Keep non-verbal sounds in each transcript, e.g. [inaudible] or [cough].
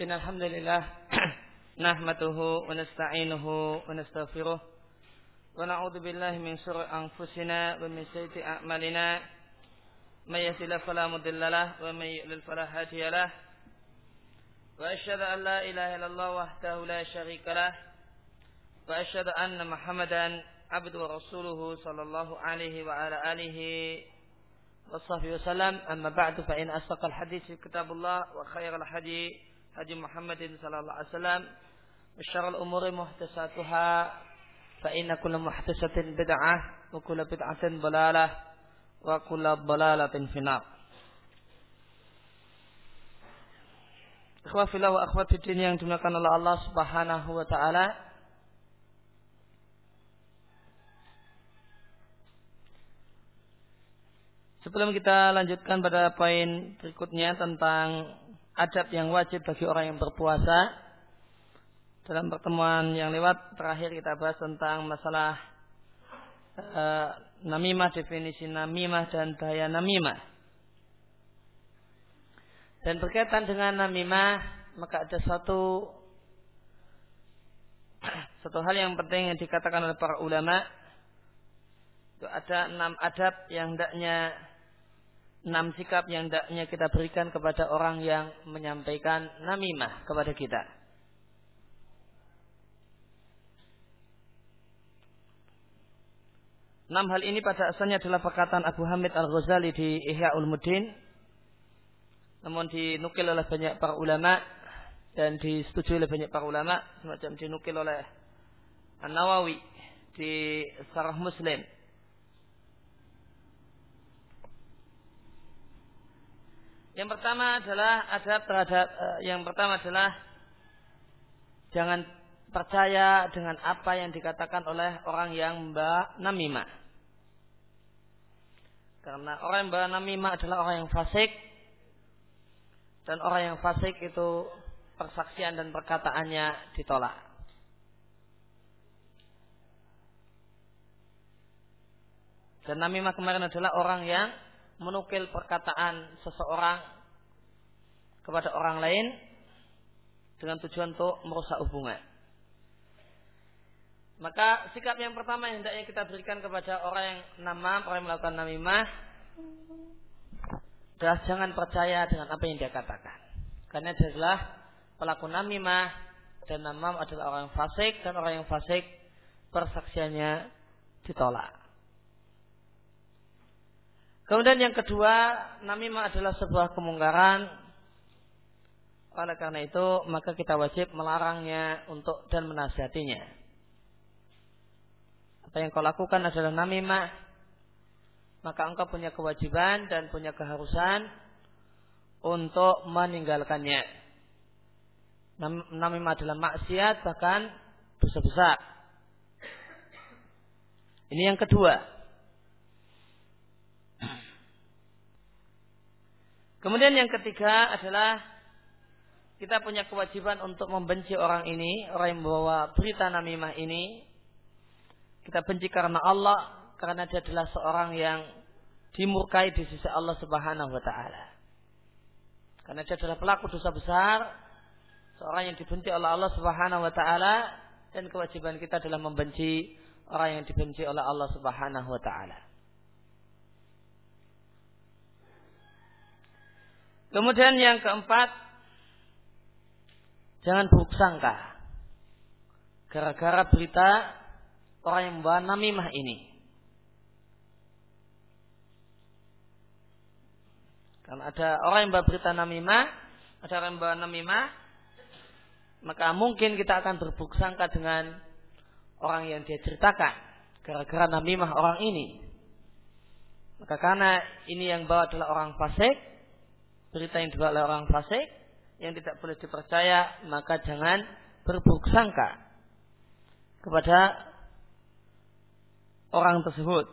إن الحمد لله [clears throat] نحمده ونستعينه ونستغفره ونعوذ بالله من شر أنفسنا ومن سيئة أعمالنا. من يهد الله فلا مضل له ومن يضلل فلا هادي له. وأشهد أن لا إله إلا الله وحده لا شريك له. وأشهد أن محمدا عبد ورسوله صلى الله عليه وعلى آله وصحبه وسلم. أما بعد فإن أصدق الحديث كتاب الله وخير الحديث Haji Muhammadin sallallahu alaihi wasallam. Syarrul umuri muhtasatuha fa inna kulla muhtasatin bid'ah wa kulla bid'atin dalalah wa kulla dalalatin final Ikhwafillah wa akhwati din yang dimuliakan oleh Allah Subhanahu wa taala. Sebelum kita lanjutkan pada poin berikutnya tentang adab yang wajib bagi orang yang berpuasa. Dalam pertemuan yang lewat terakhir kita bahas tentang masalah e, namimah, definisi namimah dan bahaya namimah. Dan berkaitan dengan namimah, maka ada satu [clears throat] satu hal yang penting yang dikatakan oleh para ulama. Itu ada enam adab yang hendaknya enam sikap yang hendaknya kita berikan kepada orang yang menyampaikan namimah kepada kita. Enam hal ini pada asalnya adalah perkataan Abu Hamid Al-Ghazali di Ihya Ulumuddin. Namun dinukil oleh banyak para ulama dan disetujui oleh banyak para ulama. Semacam dinukil oleh An-Nawawi di Sarah Muslim Yang pertama adalah adab terhadap uh, yang pertama adalah jangan percaya dengan apa yang dikatakan oleh orang yang mbak namimah. Karena orang yang mbak namimah adalah orang yang fasik dan orang yang fasik itu persaksian dan perkataannya ditolak. Dan namimah kemarin adalah orang yang menukil perkataan seseorang kepada orang lain dengan tujuan untuk merusak hubungan. Maka sikap yang pertama yang hendaknya kita berikan kepada orang yang namam, orang yang melakukan namimah adalah jangan percaya dengan apa yang dia katakan. Karena dia pelaku namimah dan namam adalah orang yang fasik dan orang yang fasik persaksiannya ditolak. Kemudian yang kedua, namimah adalah sebuah kemungkaran. Oleh karena itu, maka kita wajib melarangnya untuk dan menasihatinya. Apa yang kau lakukan adalah namimah, maka engkau punya kewajiban dan punya keharusan untuk meninggalkannya. Namimah adalah maksiat bahkan dosa besar. Ini yang kedua. Kemudian yang ketiga adalah kita punya kewajiban untuk membenci orang ini, orang yang membawa berita namimah ini. Kita benci karena Allah, karena dia adalah seorang yang dimurkai di sisi Allah Subhanahu wa taala. Karena dia adalah pelaku dosa besar, seorang yang dibenci oleh Allah Subhanahu wa taala dan kewajiban kita adalah membenci orang yang dibenci oleh Allah Subhanahu wa taala. Kemudian yang keempat, jangan buruk sangka. Gara-gara berita orang yang membawa namimah ini. Karena ada orang yang membawa berita namimah, ada orang yang membawa namimah, maka mungkin kita akan berburuk sangka dengan orang yang dia ceritakan. Gara-gara namimah orang ini. Maka karena ini yang bawa adalah orang fasik, berita yang dibawa oleh orang fasik yang tidak boleh dipercaya maka jangan berburuk sangka kepada orang tersebut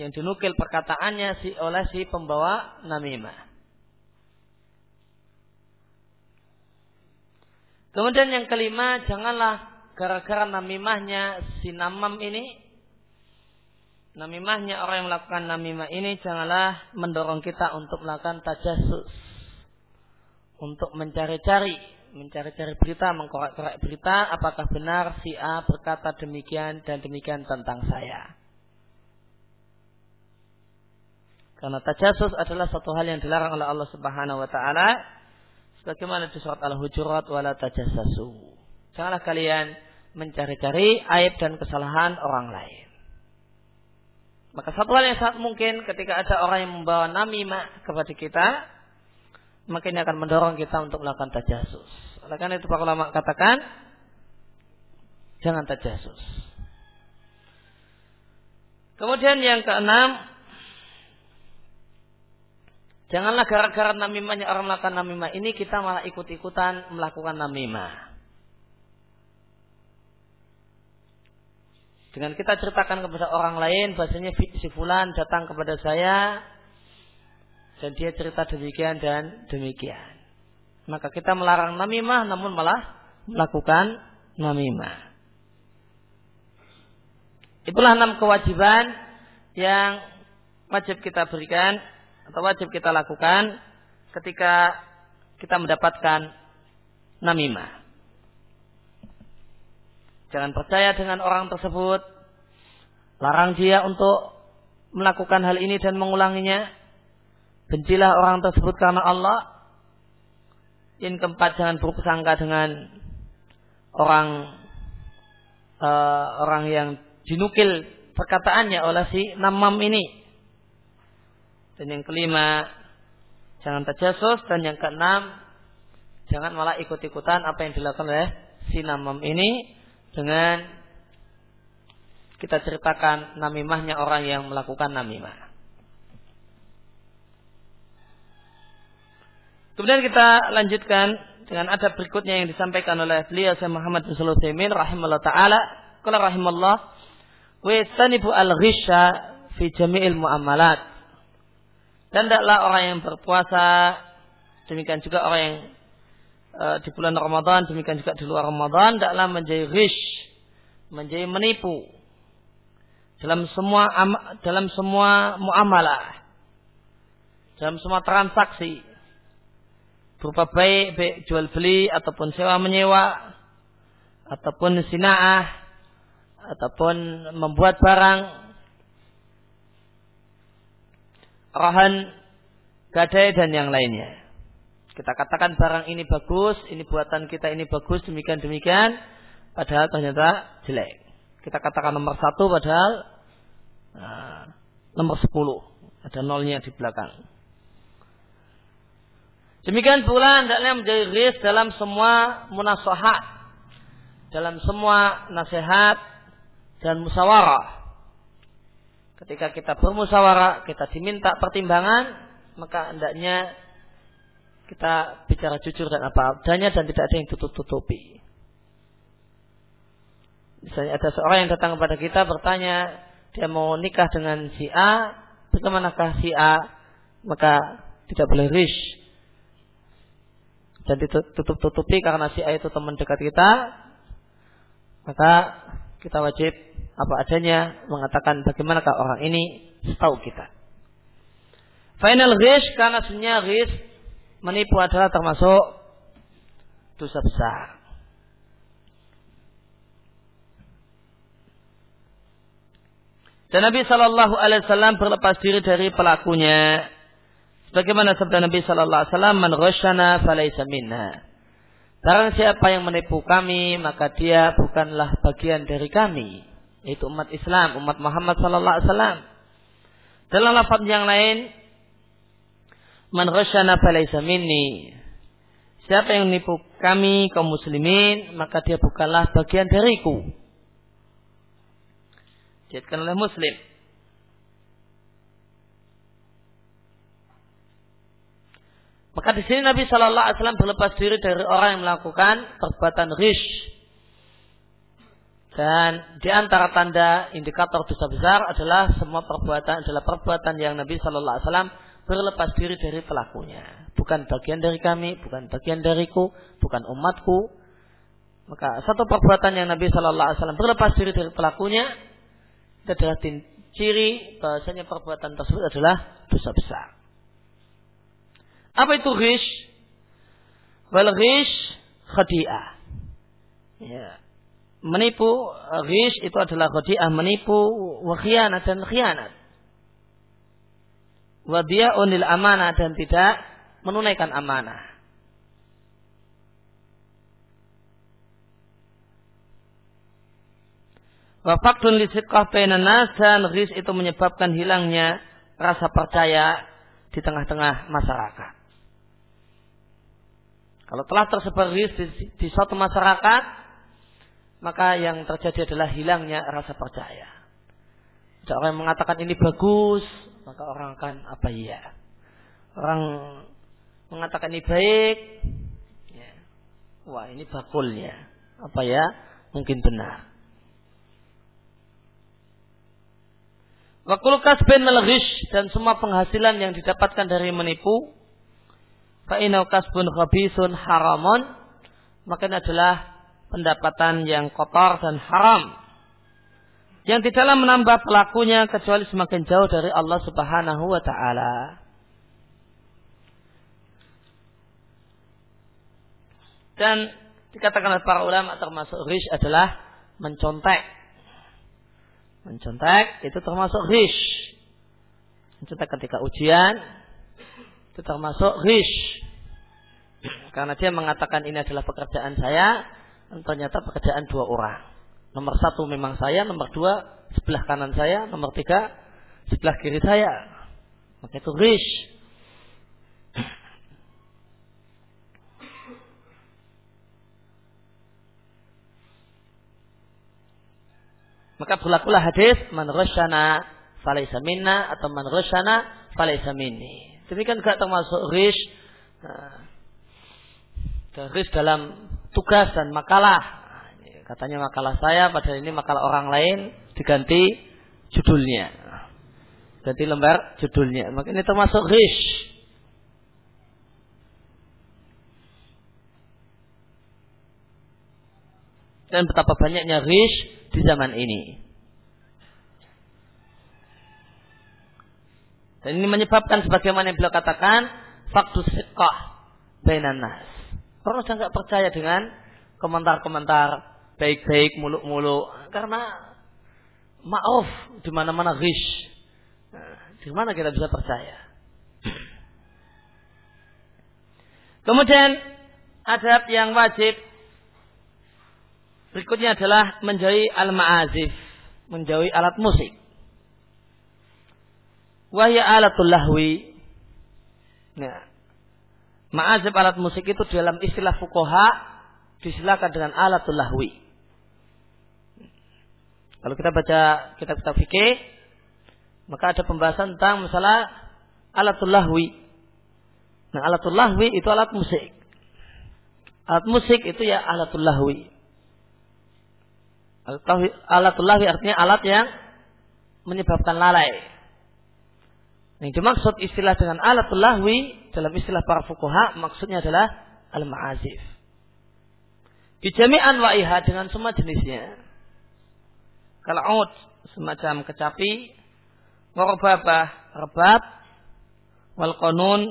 yang dinukil perkataannya si oleh si pembawa namimah. Kemudian yang kelima, janganlah gara-gara namimahnya si namam ini namimahnya orang yang melakukan namimah ini janganlah mendorong kita untuk melakukan tajasus. untuk mencari-cari, mencari-cari berita, mengkorek-korek berita, apakah benar si A berkata demikian dan demikian tentang saya. Karena tajasus adalah satu hal yang dilarang oleh Allah Subhanahu wa taala sebagaimana di surat Al-Hujurat wala tajassasu. Janganlah kalian mencari-cari aib dan kesalahan orang lain. Maka satu hal yang sangat mungkin ketika ada orang yang membawa namimah kepada kita, maka ini akan mendorong kita untuk melakukan tajasus. Oleh karena itu para ulama katakan, jangan tajasus. Kemudian yang keenam, Janganlah gara-gara namimahnya orang melakukan namimah ini kita malah ikut-ikutan melakukan namimah. Dengan kita ceritakan kepada orang lain, bahasanya si fulan datang kepada saya dan dia cerita demikian dan demikian. Maka kita melarang namimah namun malah melakukan namimah. Itulah enam kewajiban yang wajib kita berikan atau wajib kita lakukan ketika kita mendapatkan namimah. Jangan percaya dengan orang tersebut. Larang dia untuk melakukan hal ini dan mengulanginya. Bencilah orang tersebut karena Allah. Yang keempat jangan berprasangka dengan orang uh, orang yang dinukil perkataannya oleh si namam ini. Dan yang kelima, jangan terjasus. Dan yang keenam, jangan malah ikut-ikutan apa yang dilakukan oleh sinamam ini dengan kita ceritakan namimahnya orang yang melakukan namimah. Kemudian kita lanjutkan dengan ada berikutnya yang disampaikan oleh beliau Syekh Muhammad bin Sulaiman rahimahullah taala, qala rahimallah wa tanibu al-ghisha fi jami'il muamalat. Dan tidaklah orang yang berpuasa, demikian juga orang yang e, di bulan Ramadan, demikian juga di luar Ramadan, tidaklah menjadi rish, menjadi menipu dalam semua dalam semua muamalah, dalam semua transaksi berupa baik, baik jual beli ataupun sewa menyewa ataupun sinaah ataupun membuat barang rahan, gadai dan yang lainnya. Kita katakan barang ini bagus, ini buatan kita ini bagus, demikian demikian, padahal ternyata jelek. Kita katakan nomor satu padahal uh, nomor sepuluh, ada nolnya di belakang. Demikian pula hendaknya menjadi risk dalam semua munasahat, dalam semua nasihat dan musyawarah. Ketika kita bermusyawarah, kita diminta pertimbangan, maka hendaknya kita bicara jujur dan apa adanya dan tidak ada yang tutup-tutupi. Misalnya ada seorang yang datang kepada kita bertanya, dia mau nikah dengan si A, bagaimanakah si A? Maka tidak boleh rish. Dan ditutup-tutupi karena si A itu teman dekat kita, maka kita wajib apa adanya mengatakan bagaimanakah orang ini setahu kita. Final ghish karena sebenarnya ghish menipu adalah termasuk dosa besar. Dan Nabi Shallallahu Alaihi Wasallam berlepas diri dari pelakunya. Sebagaimana sabda Nabi Shallallahu Alaihi Wasallam, "Man minna." Barang siapa yang menipu kami, maka dia bukanlah bagian dari kami yaitu umat Islam, umat Muhammad sallallahu alaihi wasallam. Dalam lafaz yang lain, man ghasyana falaysa minni. Siapa yang menipu kami kaum muslimin, maka dia bukanlah bagian dariku. Diatkan oleh muslim. Maka di sini Nabi Shallallahu Alaihi Wasallam berlepas diri dari orang yang melakukan perbuatan rish, dan di antara tanda indikator dosa besar adalah semua perbuatan adalah perbuatan yang Nabi Shallallahu Alaihi Wasallam berlepas diri dari pelakunya. Bukan bagian dari kami, bukan bagian dariku, bukan umatku. Maka satu perbuatan yang Nabi Shallallahu Alaihi Wasallam berlepas diri dari pelakunya itu adalah ciri bahasanya perbuatan tersebut adalah dosa besar. Apa itu rish? Wal ghish khadi'ah. Ya. Menipu ghish itu adalah khadi'ah menipu wa khianat dan khianat. Wa unil amanah dan tidak menunaikan amanah. Wa faqdun lisidqah bainan nas dan ghis itu menyebabkan hilangnya rasa percaya di tengah-tengah masyarakat. Kalau telah tersebar ghis di, di suatu masyarakat, maka yang terjadi adalah hilangnya rasa percaya. Ada orang yang mengatakan ini bagus, maka orang akan apa ya? Orang mengatakan ini baik, ya. wah ini bakulnya, apa ya? Mungkin benar. Wakul kasbin melghish dan semua penghasilan yang didapatkan dari menipu fa'inau kasbun khabisun haramon maka adalah pendapatan yang kotor dan haram yang tidaklah menambah pelakunya kecuali semakin jauh dari Allah Subhanahu wa taala. Dan dikatakan oleh para ulama termasuk rish adalah mencontek Mencontek itu termasuk rish. Mencontek ketika ujian itu termasuk rish. Karena dia mengatakan ini adalah pekerjaan saya, dan ternyata pekerjaan dua orang. Nomor satu memang saya, nomor dua sebelah kanan saya, nomor tiga sebelah kiri saya. Maka itu rish. Maka berlakulah hadis man rasyana falaysa minna atau man rasyana falaysa minni. Demikian juga termasuk rish nah, rish dalam tugas dan makalah. Katanya makalah saya padahal ini makalah orang lain diganti judulnya. Ganti lembar judulnya. Maka ini termasuk rish. Dan betapa banyaknya rish di zaman ini. Dan ini menyebabkan sebagaimana yang beliau katakan, faktus siqah bainan nas. Orang sudah nggak percaya dengan komentar-komentar baik-baik muluk-muluk karena maaf di mana-mana ghish. Di mana kita bisa percaya? Kemudian adab yang wajib Berikutnya adalah menjauhi al-ma'azif, menjauhi alat musik. Wahya alatul lahwi. Nah, ma'azif alat musik itu dalam istilah fukoha disilakan dengan alatul lahwi. Kalau kita baca kitab-kitab fikih, maka ada pembahasan tentang masalah alatul lahwi. Nah, alatul lahwi itu alat musik. Alat musik itu ya alatul lahwi. Alatul lahwi artinya alat yang menyebabkan lalai. Yang dimaksud istilah dengan alatul lahwi dalam istilah para fukuha maksudnya adalah al-ma'azif. Bijami'an wa'iha dengan semua jenisnya. Kalau out semacam kecapi, warababah, rebab, wal konun,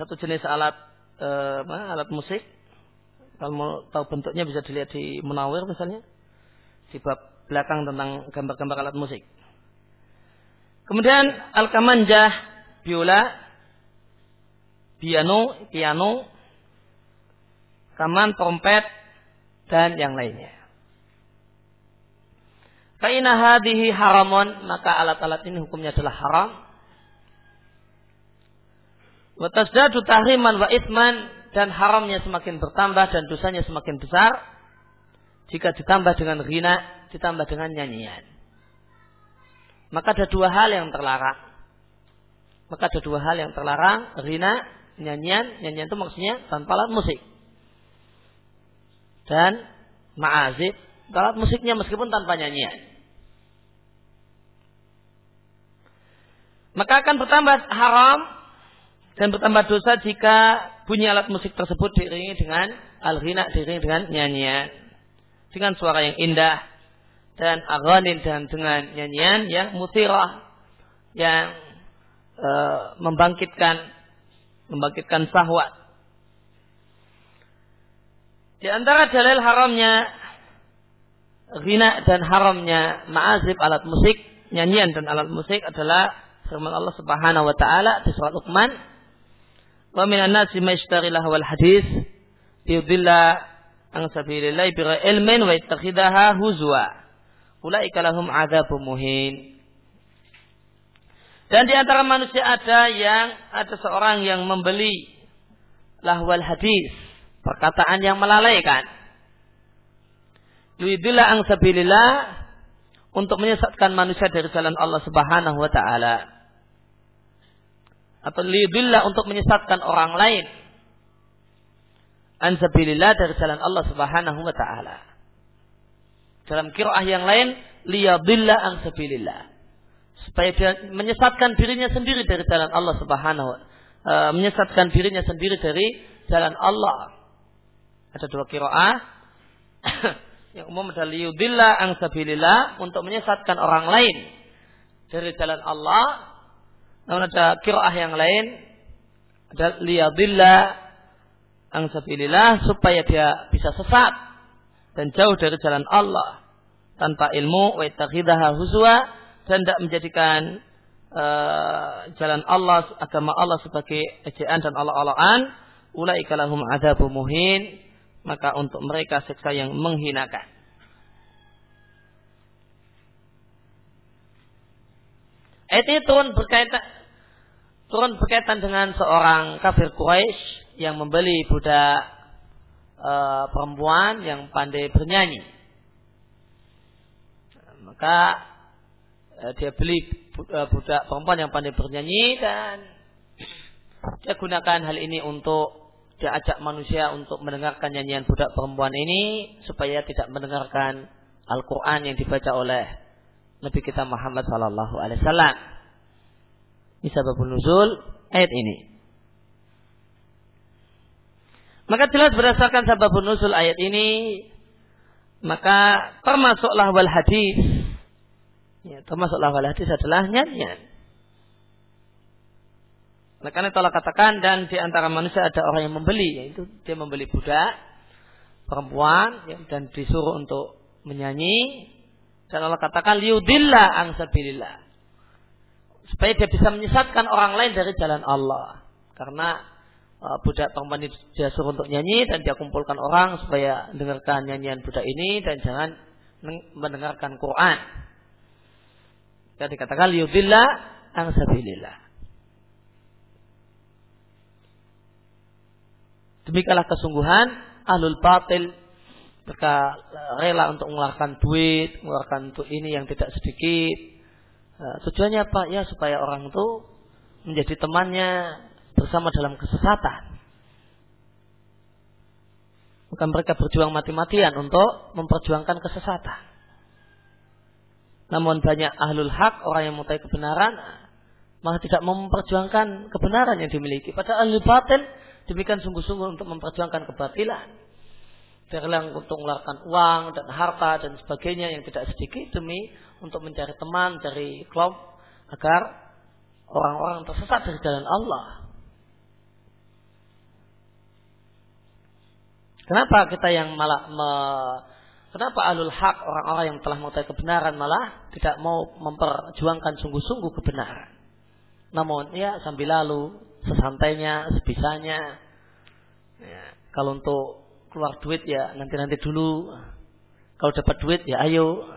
satu jenis alat uh, alat musik. Kalau mau tahu bentuknya bisa dilihat di Munawir misalnya. Di bab belakang tentang gambar-gambar alat musik. Kemudian al-kamanjah, biola, piano, piano, kaman, trompet, dan yang lainnya. Fa'ina hadihi haramon, maka alat-alat ini hukumnya adalah haram. Watasdadu tahriman wa itman dan haramnya semakin bertambah dan dosanya semakin besar jika ditambah dengan rina, ditambah dengan nyanyian. Maka ada dua hal yang terlarang. Maka ada dua hal yang terlarang, rina, nyanyian, nyanyian itu maksudnya tanpa alat musik. Dan ma'azib, alat musiknya meskipun tanpa nyanyian. Maka akan bertambah haram dan bertambah dosa jika bunyi alat musik tersebut diiringi dengan al-ghina diiringi dengan nyanyian dengan suara yang indah dan aghanin dan dengan nyanyian yang mutirah yang e, membangkitkan membangkitkan sahwat. Di antara dalil haramnya ghina dan haramnya ma'azib alat musik, nyanyian dan alat musik adalah firman Allah Subhanahu wa taala di surat Luqman, "Wa minan nasi may wal hadis yudilla an sabilillah bi ilmin wa yattakhidaha huzwa." Ulaika lahum adzabun muhin. Dan di antara manusia ada yang ada seorang yang membeli lahwal hadis, perkataan yang melalaikan. Yuidillah ang sabilillah untuk menyesatkan manusia dari jalan Allah Subhanahu wa taala. Atau liyudillah untuk menyesatkan orang lain. An sabilillah dari jalan Allah Subhanahu wa taala. Dalam kiraah yang lain liyadillah an sabilillah supaya dia menyesatkan dirinya sendiri dari jalan Allah Subhanahu wa e, menyesatkan dirinya sendiri dari jalan Allah. Ada dua kiraah [coughs] yang umum adalah liyudillah ang sabilillah untuk menyesatkan orang lain dari jalan Allah. Namun ada kiraah yang lain ada liyadillah ang sabilillah supaya dia bisa sesat dan jauh dari jalan Allah. Tanpa ilmu wa huzwa dan tidak menjadikan uh, jalan Allah agama Allah sebagai ejaan dan Allah-Allahan ulaika lahum adzabun muhin maka untuk mereka siksa yang menghinakan Ayat ini turun berkaitan turun berkaitan dengan seorang kafir Quraisy yang membeli budak uh, perempuan yang pandai bernyanyi. Maka Eh, dia beli eh, budak perempuan yang pandai bernyanyi dan dia gunakan hal ini untuk dia ajak manusia untuk mendengarkan nyanyian budak perempuan ini supaya tidak mendengarkan Al-Quran yang dibaca oleh Nabi kita Muhammad Sallallahu Alaihi Wasallam. Ini sebab nuzul ayat ini. Maka jelas berdasarkan sebab nuzul ayat ini, maka termasuklah wal hadis Ya, termasuk lafal hadis adalah nyanyian. Nah, karena Allah katakan dan di antara manusia ada orang yang membeli, yaitu dia membeli budak perempuan ya, dan disuruh untuk menyanyi. Dan Allah katakan liudillah angsabilillah. Supaya dia bisa menyesatkan orang lain dari jalan Allah. Karena uh, budak perempuan dia suruh untuk nyanyi dan dia kumpulkan orang supaya dengarkan nyanyian budak ini dan jangan mendengarkan Quran. Dan dikatakan liudillah ang Demikianlah kesungguhan ahlul batil mereka rela untuk mengeluarkan duit, mengeluarkan untuk ini yang tidak sedikit. Nah, tujuannya apa? Ya supaya orang itu menjadi temannya bersama dalam kesesatan. Bukan mereka berjuang mati-matian untuk memperjuangkan kesesatan. Namun banyak ahlul hak, orang yang mengetahui kebenaran, malah tidak memperjuangkan kebenaran yang dimiliki. Padahal ahlul batil demikian sungguh-sungguh untuk memperjuangkan kebatilan. Terlang untuk mengeluarkan uang dan harta dan sebagainya yang tidak sedikit demi untuk mencari teman, dari klub agar orang-orang tersesat dari jalan Allah. Kenapa kita yang malah me Kenapa alul hak orang-orang yang telah mengetahui kebenaran malah tidak mau memperjuangkan sungguh-sungguh kebenaran. Namun ya sambil lalu sesantainya, sebisanya. Ya, kalau untuk keluar duit ya nanti-nanti dulu. Kalau dapat duit ya ayo.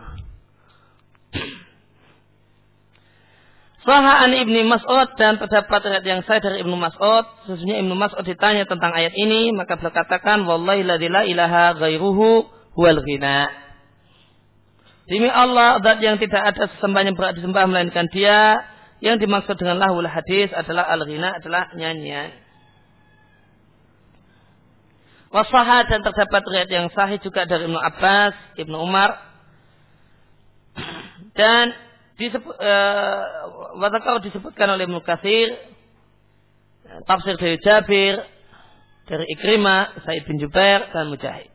Sahaan Ibni Mas'ud dan terdapat ayat yang saya dari Ibnu Mas'ud. Sesungguhnya Ibnu Mas'ud ditanya tentang ayat ini, maka beliau katakan, Wallahi la ilaha ghairuhu huwal ghina. Demi Allah, zat yang tidak ada sesembahan yang berat disembah melainkan dia, yang dimaksud dengan lahul hadis adalah al-ghina adalah nyanyian. Wasaha dan terdapat riwayat yang sahih juga dari Ibnu Abbas, Ibnu Umar dan disebut uh, disebutkan oleh Ibnu Katsir tafsir dari Jabir dari Ikrimah, Said bin Jubair dan Mujahid.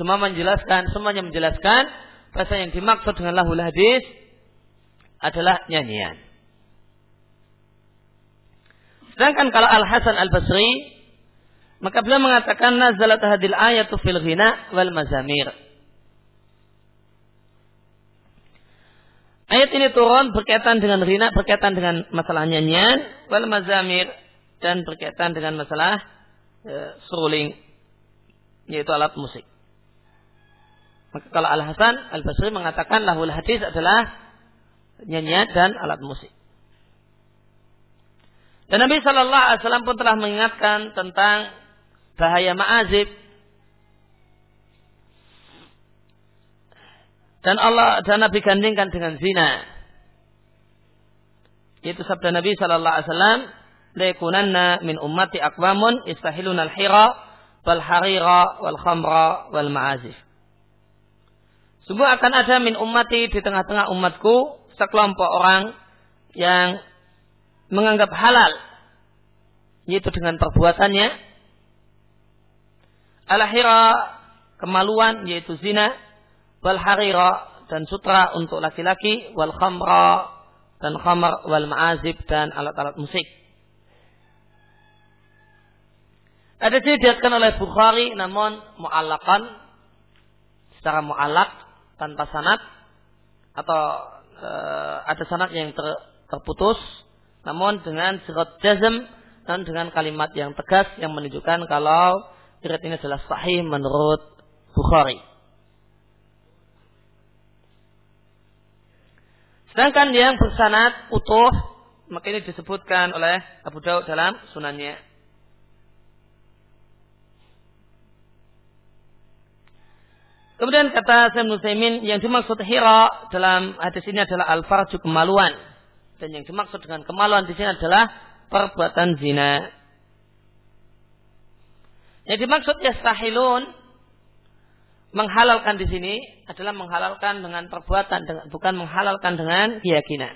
Semua menjelaskan, semuanya menjelaskan bahasa yang dimaksud dengan lahul hadis adalah nyanyian. Sedangkan kalau Al Hasan Al Basri maka beliau mengatakan nazalat hadil ayatu fil ghina wal mazamir. Ayat ini turun berkaitan dengan rina, berkaitan dengan masalah nyanyian, wal mazamir dan berkaitan dengan masalah e, seruling, yaitu alat musik. Maka kalau Al Hasan Al Basri mengatakan lahul hadis adalah nyanyian dan alat musik. Dan Nabi Shallallahu Alaihi Wasallam pun telah mengingatkan tentang bahaya ma'azib dan Allah dan Nabi gandingkan dengan zina. Itu sabda Nabi Shallallahu Alaihi Wasallam, "Lekunanna min ummati akwamun istahilun al-hira wal harira wal khamra wal ma'azif." Sungguh akan ada min ummati di tengah-tengah umatku sekelompok orang yang menganggap halal yaitu dengan perbuatannya. Alahira kemaluan yaitu zina. Wal harira dan sutra untuk laki-laki. Wal khamra dan khamar wal ma'azib dan alat-alat musik. Ada sini dikatakan oleh Bukhari namun mu'allakan secara mu'allak tanpa sanat atau e, ada sanat yang ter, terputus namun dengan sirat jazm dan dengan kalimat yang tegas yang menunjukkan kalau riwayat ini adalah sahih menurut Bukhari. Sedangkan yang bersanad utuh maka ini disebutkan oleh Abu Daud dalam sunannya. Kemudian kata Sayyid Musaimin yang dimaksud hira dalam hadis ini adalah al-farju kemaluan. Dan yang dimaksud dengan kemaluan di sini adalah perbuatan zina. Yang dimaksud yastahilun menghalalkan di sini adalah menghalalkan dengan perbuatan, bukan menghalalkan dengan keyakinan.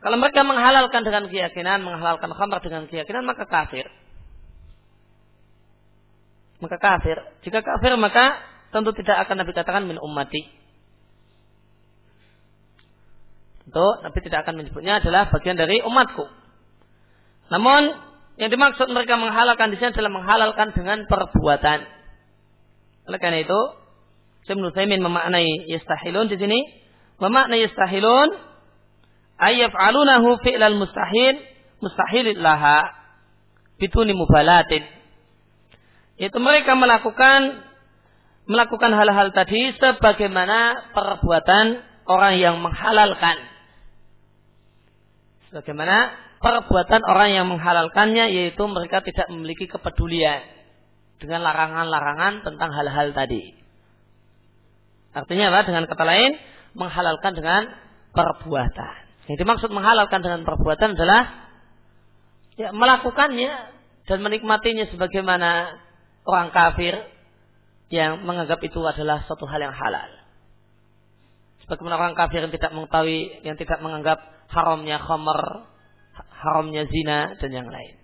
Kalau mereka menghalalkan dengan keyakinan, menghalalkan khamr dengan keyakinan, maka kafir maka kafir. Jika kafir maka tentu tidak akan Nabi katakan min ummati. Tentu Nabi tidak akan menyebutnya adalah bagian dari umatku. Namun yang dimaksud mereka menghalalkan di sini adalah menghalalkan dengan perbuatan. Oleh karena itu, Ibnu Taimin memaknai yastahilun di sini, memaknai yastahilun alunahu fi'lal mustahil mustahilillaha bituni mubalatin itu mereka melakukan melakukan hal-hal tadi sebagaimana perbuatan orang yang menghalalkan. Sebagaimana perbuatan orang yang menghalalkannya yaitu mereka tidak memiliki kepedulian dengan larangan-larangan tentang hal-hal tadi. Artinya apa? Dengan kata lain, menghalalkan dengan perbuatan. Yang dimaksud menghalalkan dengan perbuatan adalah ya, melakukannya dan menikmatinya sebagaimana orang kafir yang menganggap itu adalah suatu hal yang halal. Sebagaimana orang kafir yang tidak mengetahui, yang tidak menganggap haramnya khamar, haramnya zina dan yang lain.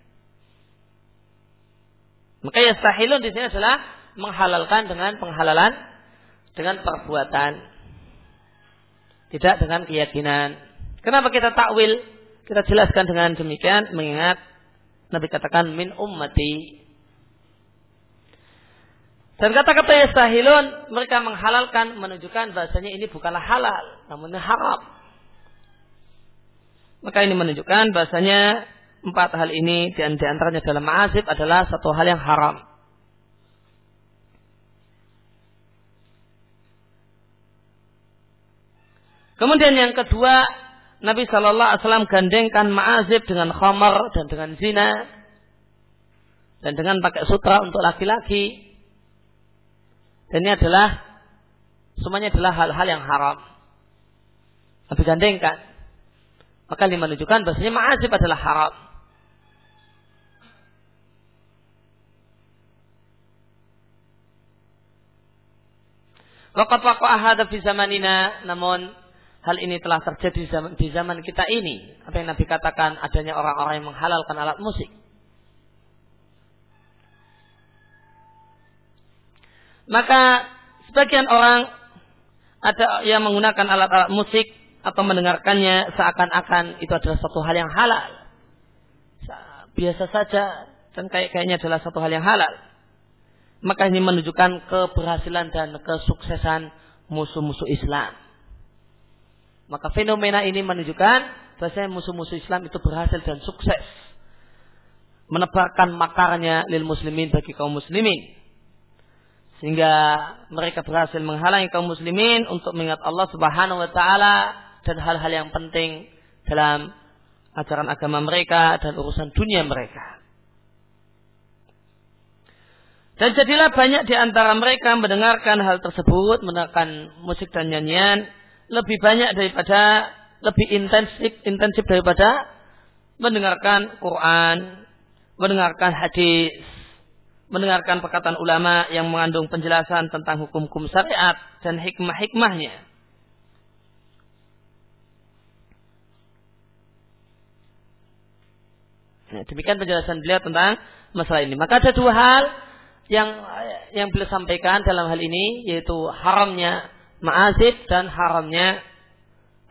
Maka ya sahilun di sini adalah menghalalkan dengan penghalalan dengan perbuatan, tidak dengan keyakinan. Kenapa kita takwil? Kita jelaskan dengan demikian mengingat Nabi katakan min ummati dan kata-kata yastahilun mereka menghalalkan menunjukkan bahasanya ini bukanlah halal, namun haram. Maka ini menunjukkan bahasanya empat hal ini di antaranya dalam ma'asib adalah satu hal yang haram. Kemudian yang kedua, Nabi Shallallahu Alaihi Wasallam gandengkan ma'azib dengan khamar dan dengan zina dan dengan pakai sutra untuk laki-laki dan ini adalah semuanya adalah hal-hal yang haram. Nabi gandengkan. Maka ini menunjukkan bahasanya ma'azib adalah haram. Waqat waqa'a hadha fi zamanina namun hal ini telah terjadi di di zaman kita ini. Apa yang Nabi katakan adanya orang-orang yang menghalalkan alat musik. Maka sebagian orang ada yang menggunakan alat-alat musik atau mendengarkannya seakan-akan itu adalah suatu hal yang halal. biasa saja dan kayak kayaknya adalah satu hal yang halal. Maka ini menunjukkan keberhasilan dan kesuksesan musuh-musuh Islam. Maka fenomena ini menunjukkan bahwa musuh-musuh Islam itu berhasil dan sukses menebarkan makarnya lil muslimin bagi kaum muslimin sehingga mereka berhasil menghalangi kaum muslimin untuk mengingat Allah Subhanahu wa taala dan hal-hal yang penting dalam ajaran agama mereka dan urusan dunia mereka. Dan jadilah banyak di antara mereka mendengarkan hal tersebut, mendengarkan musik dan nyanyian lebih banyak daripada lebih intensif intensif daripada mendengarkan Quran, mendengarkan hadis, mendengarkan perkataan ulama yang mengandung penjelasan tentang hukum-hukum syariat dan hikmah-hikmahnya. Nah, demikian penjelasan beliau tentang masalah ini. Maka ada dua hal yang yang beliau sampaikan dalam hal ini yaitu haramnya ma'azib dan haramnya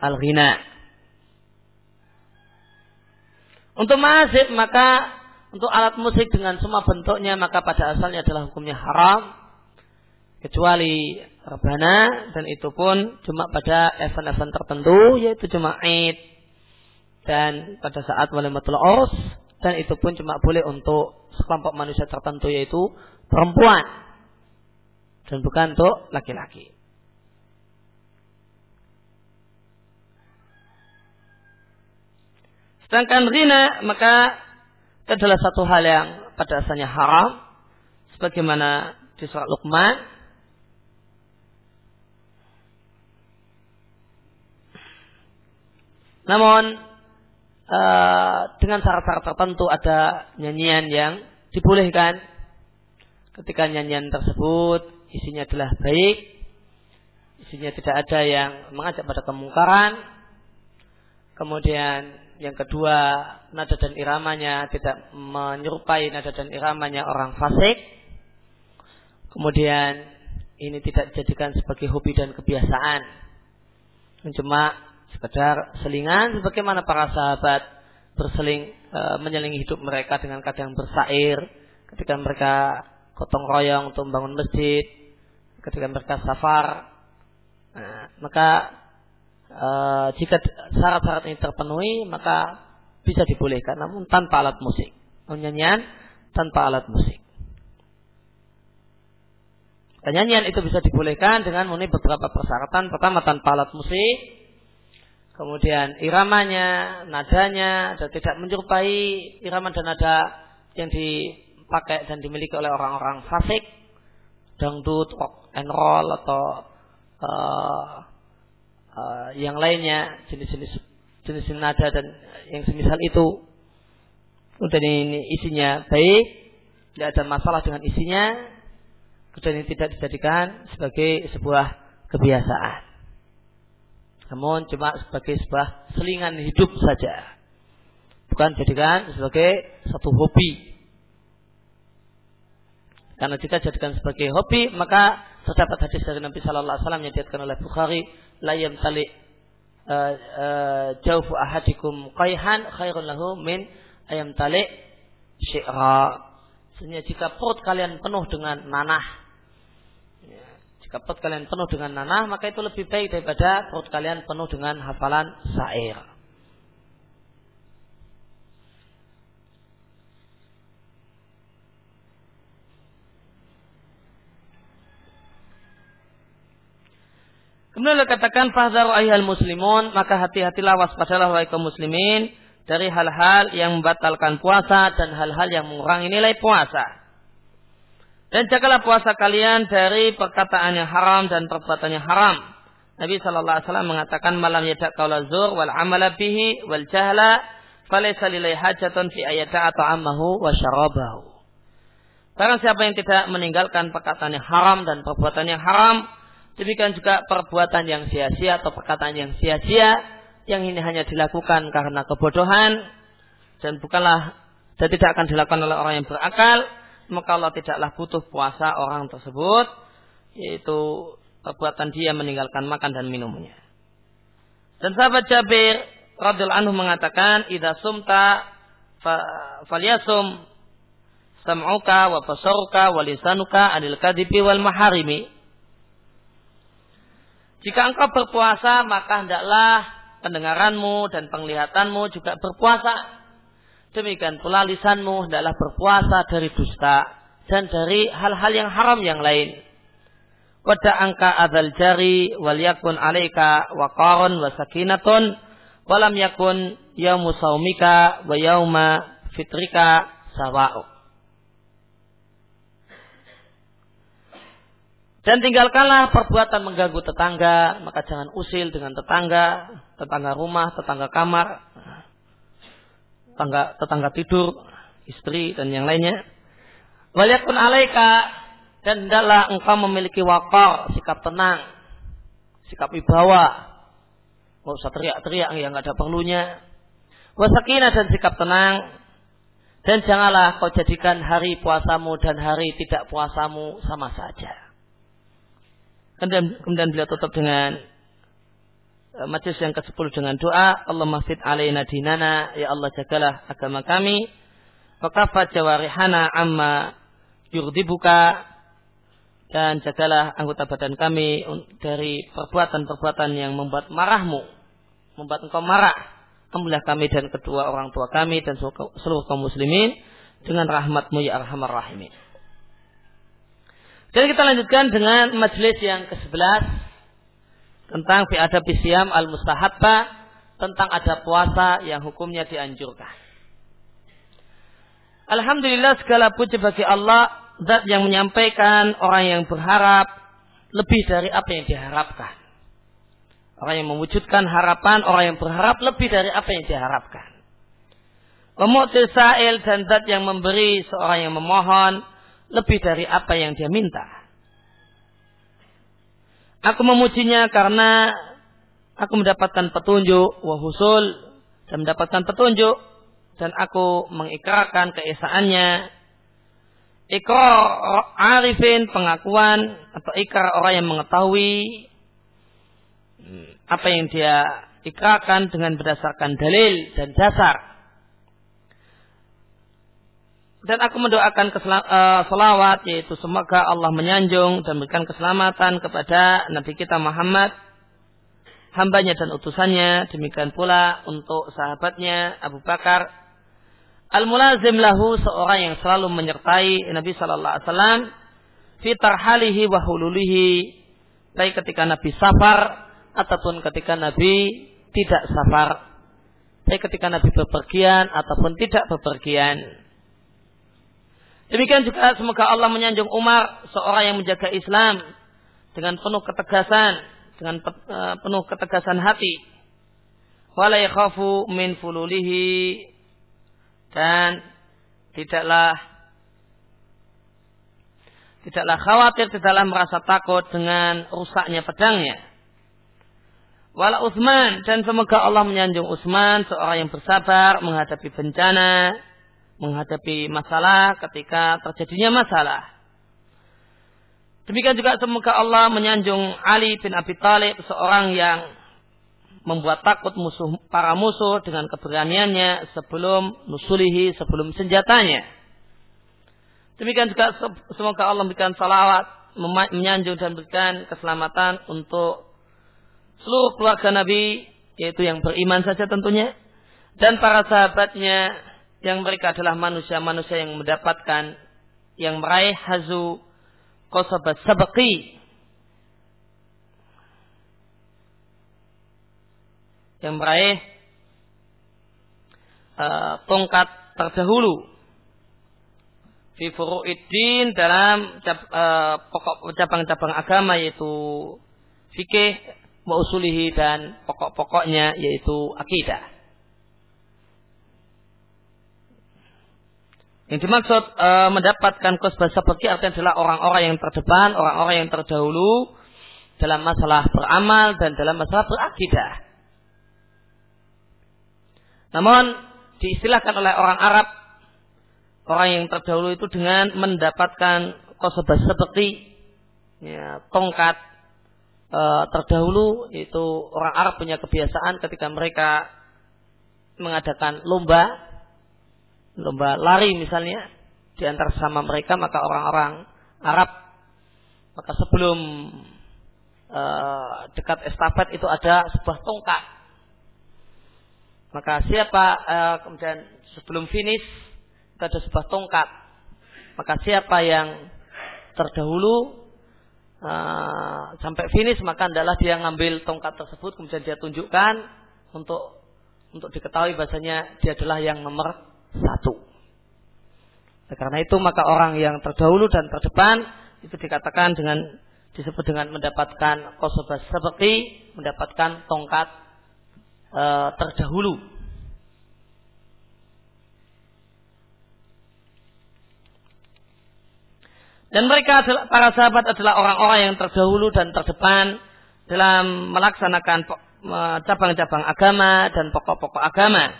al-ghina. Untuk ma'azib maka untuk alat musik dengan semua bentuknya maka pada asalnya adalah hukumnya haram kecuali rebana dan itu pun cuma pada event-event tertentu yaitu cuma Eid dan pada saat walimatul urs dan itu pun cuma boleh untuk sekelompok manusia tertentu yaitu perempuan dan bukan untuk laki-laki. Sedangkan rina maka itu adalah satu hal yang pada asalnya haram. Sebagaimana di surat Luqman. Namun uh, dengan syarat-syarat tertentu ada nyanyian yang dibolehkan. Ketika nyanyian tersebut isinya adalah baik, isinya tidak ada yang mengajak pada kemungkaran, kemudian yang kedua nada dan iramanya tidak menyerupai nada dan iramanya orang fasik, kemudian ini tidak dijadikan sebagai hobi dan kebiasaan, cuma sekedar selingan sebagaimana para sahabat berseling e, menyelingi hidup mereka dengan kadang bersair ketika mereka gotong royong untuk membangun masjid, ketika mereka safar, nah, maka e, jika syarat-syarat ini terpenuhi, maka bisa dibolehkan, namun tanpa alat musik. Nyanyian tanpa alat musik. Nyanyian itu bisa dibolehkan dengan memenuhi beberapa persyaratan. Pertama tanpa alat musik, kemudian iramanya, nadanya, dan tidak menyerupai irama dan nada yang di dipakai dan dimiliki oleh orang-orang fasik, dangdut, rock and roll atau uh, uh, yang lainnya jenis-jenis jenis nada dan yang semisal itu. Kemudian ini isinya baik, tidak ada masalah dengan isinya, kemudian ini tidak dijadikan sebagai sebuah kebiasaan. Namun cuma sebagai sebuah selingan hidup saja. Bukan jadikan sebagai satu hobi karena jika jadikan sebagai hobi, maka terdapat hadis dari Nabi Shallallahu Alaihi Wasallam yang diatkan oleh Bukhari, layam tali uh, uh, jaufu ahadikum qayhan khairun lahu min ayam tali syi'ra. Sehingga jika perut kalian penuh dengan nanah, ya, jika perut kalian penuh dengan nanah, maka itu lebih baik daripada perut kalian penuh dengan hafalan syair. Kemudian Allah katakan fahzaru ayhal muslimun maka hati-hatilah waspadalah wahai kaum muslimin dari hal-hal yang membatalkan puasa dan hal-hal yang mengurangi nilai puasa. Dan jagalah puasa kalian dari perkataan yang haram dan perbuatan yang haram. Nabi Shallallahu Alaihi Wasallam mengatakan malam yadak kaula zur wal amala bihi wal jahla falaysa lilai hajatun fi ayata atau amahu wa syarabahu. Barang siapa yang tidak meninggalkan perkataan yang haram dan perbuatan yang haram, Demikian juga perbuatan yang sia-sia atau perkataan yang sia-sia yang ini hanya dilakukan karena kebodohan dan bukanlah dan tidak akan dilakukan oleh orang yang berakal, maka Allah tidaklah butuh puasa orang tersebut yaitu perbuatan dia meninggalkan makan dan minumnya. Dan sahabat Jabir radhiyallahu anhu mengatakan, "Idza sumta falyasum sam'uka wa basaruka wa anil kadibi wal maharimi. Jika engkau berpuasa, maka hendaklah pendengaranmu dan penglihatanmu juga berpuasa. Demikian pula lisanmu hendaklah berpuasa dari dusta dan dari hal-hal yang haram yang lain. Wada angka adal jari wal yakun alaika waqarun wa sakinatun walam yakun yaumu saumika wa yauma fitrika sawa'u. Dan tinggalkanlah perbuatan mengganggu tetangga, maka jangan usil dengan tetangga, tetangga rumah, tetangga kamar, tetangga, tetangga tidur, istri dan yang lainnya. Waliyakun alaika dan hendaklah engkau memiliki wakar, sikap tenang, sikap wibawa. Nggak usah teriak-teriak yang nggak ada perlunya. Wasakina dan sikap tenang. Dan janganlah kau jadikan hari puasamu dan hari tidak puasamu sama saja. Kemudian, kemudian beliau tutup dengan uh, majlis yang ke-10 dengan doa, Allah masjid alaina dinana, ya Allah jagalah agama kami, wakafa jawarihana amma yurdibuka, dan jagalah anggota badan kami dari perbuatan-perbuatan yang membuat marahmu, membuat engkau marah. Ampunilah kami dan kedua orang tua kami dan seluruh kaum muslimin dengan rahmatmu ya arhamar rahimin. Dan kita lanjutkan dengan majelis yang ke-11 tentang fi adab siam al mustahabba tentang ada puasa yang hukumnya dianjurkan. Alhamdulillah segala puji bagi Allah zat yang menyampaikan orang yang berharap lebih dari apa yang diharapkan. Orang yang mewujudkan harapan, orang yang berharap lebih dari apa yang diharapkan. Pemutil sa'il dan zat yang memberi seorang yang memohon lebih dari apa yang dia minta. Aku memujinya karena aku mendapatkan petunjuk wahusul dan mendapatkan petunjuk dan aku mengikrarkan keesaannya. Ikrar arifin pengakuan atau ikrar orang yang mengetahui apa yang dia ikrarkan dengan berdasarkan dalil dan dasar dan aku mendoakan uh, selawat yaitu semoga Allah menyanjung dan memberikan keselamatan kepada Nabi kita Muhammad hambanya dan utusannya. Demikian pula untuk sahabatnya Abu Bakar. Al-mulazim lahu seorang yang selalu menyertai Nabi sallallahu alaihi wasallam fi tarhalihi wa hululihi baik ketika Nabi safar ataupun ketika Nabi tidak safar baik ketika Nabi bepergian ataupun tidak bepergian Demikian juga semoga Allah menyanjung Umar, seorang yang menjaga Islam dengan penuh ketegasan, dengan eh, penuh ketegasan hati. Wala yakhafu min fululihi dan tidaklah tidaklah khawatir, tidaklah merasa takut dengan rusaknya pedangnya. Wala Utsman dan semoga Allah menyanjung Utsman seorang yang bersabar menghadapi bencana menghadapi masalah ketika terjadinya masalah. Demikian juga semoga Allah menyanjung Ali bin Abi Thalib seorang yang membuat takut musuh para musuh dengan keberaniannya sebelum nusulihi sebelum senjatanya. Demikian juga semoga Allah memberikan salawat menyanjung dan berikan keselamatan untuk seluruh keluarga Nabi yaitu yang beriman saja tentunya dan para sahabatnya yang mereka adalah manusia-manusia yang mendapatkan yang meraih hazu kosabat sabaki yang meraih uh, tongkat terdahulu fi furu'iddin dalam uh, pokok cabang-cabang agama yaitu fikih wa usulihi dan pokok-pokoknya yaitu akidah. Yang dimaksud e, mendapatkan khusbah seperti artinya adalah orang-orang yang terdepan, orang-orang yang terdahulu dalam masalah beramal dan dalam masalah berakidah. Namun diistilahkan oleh orang Arab orang yang terdahulu itu dengan mendapatkan khusbah seperti ya, tongkat e, terdahulu itu orang Arab punya kebiasaan ketika mereka mengadakan lomba lomba lari misalnya di antara sama mereka maka orang-orang Arab maka sebelum uh, dekat estafet itu ada sebuah tongkat. Maka siapa uh, kemudian sebelum finish itu ada sebuah tongkat. Maka siapa yang terdahulu uh, sampai finish maka adalah dia ngambil tongkat tersebut kemudian dia tunjukkan untuk untuk diketahui bahasanya dia adalah yang nomor satu. Nah, karena itu maka orang yang terdahulu dan terdepan itu dikatakan dengan disebut dengan mendapatkan kosobas seperti mendapatkan tongkat e, terdahulu. Dan mereka adalah para sahabat adalah orang-orang yang terdahulu dan terdepan dalam melaksanakan cabang-cabang agama dan pokok-pokok agama.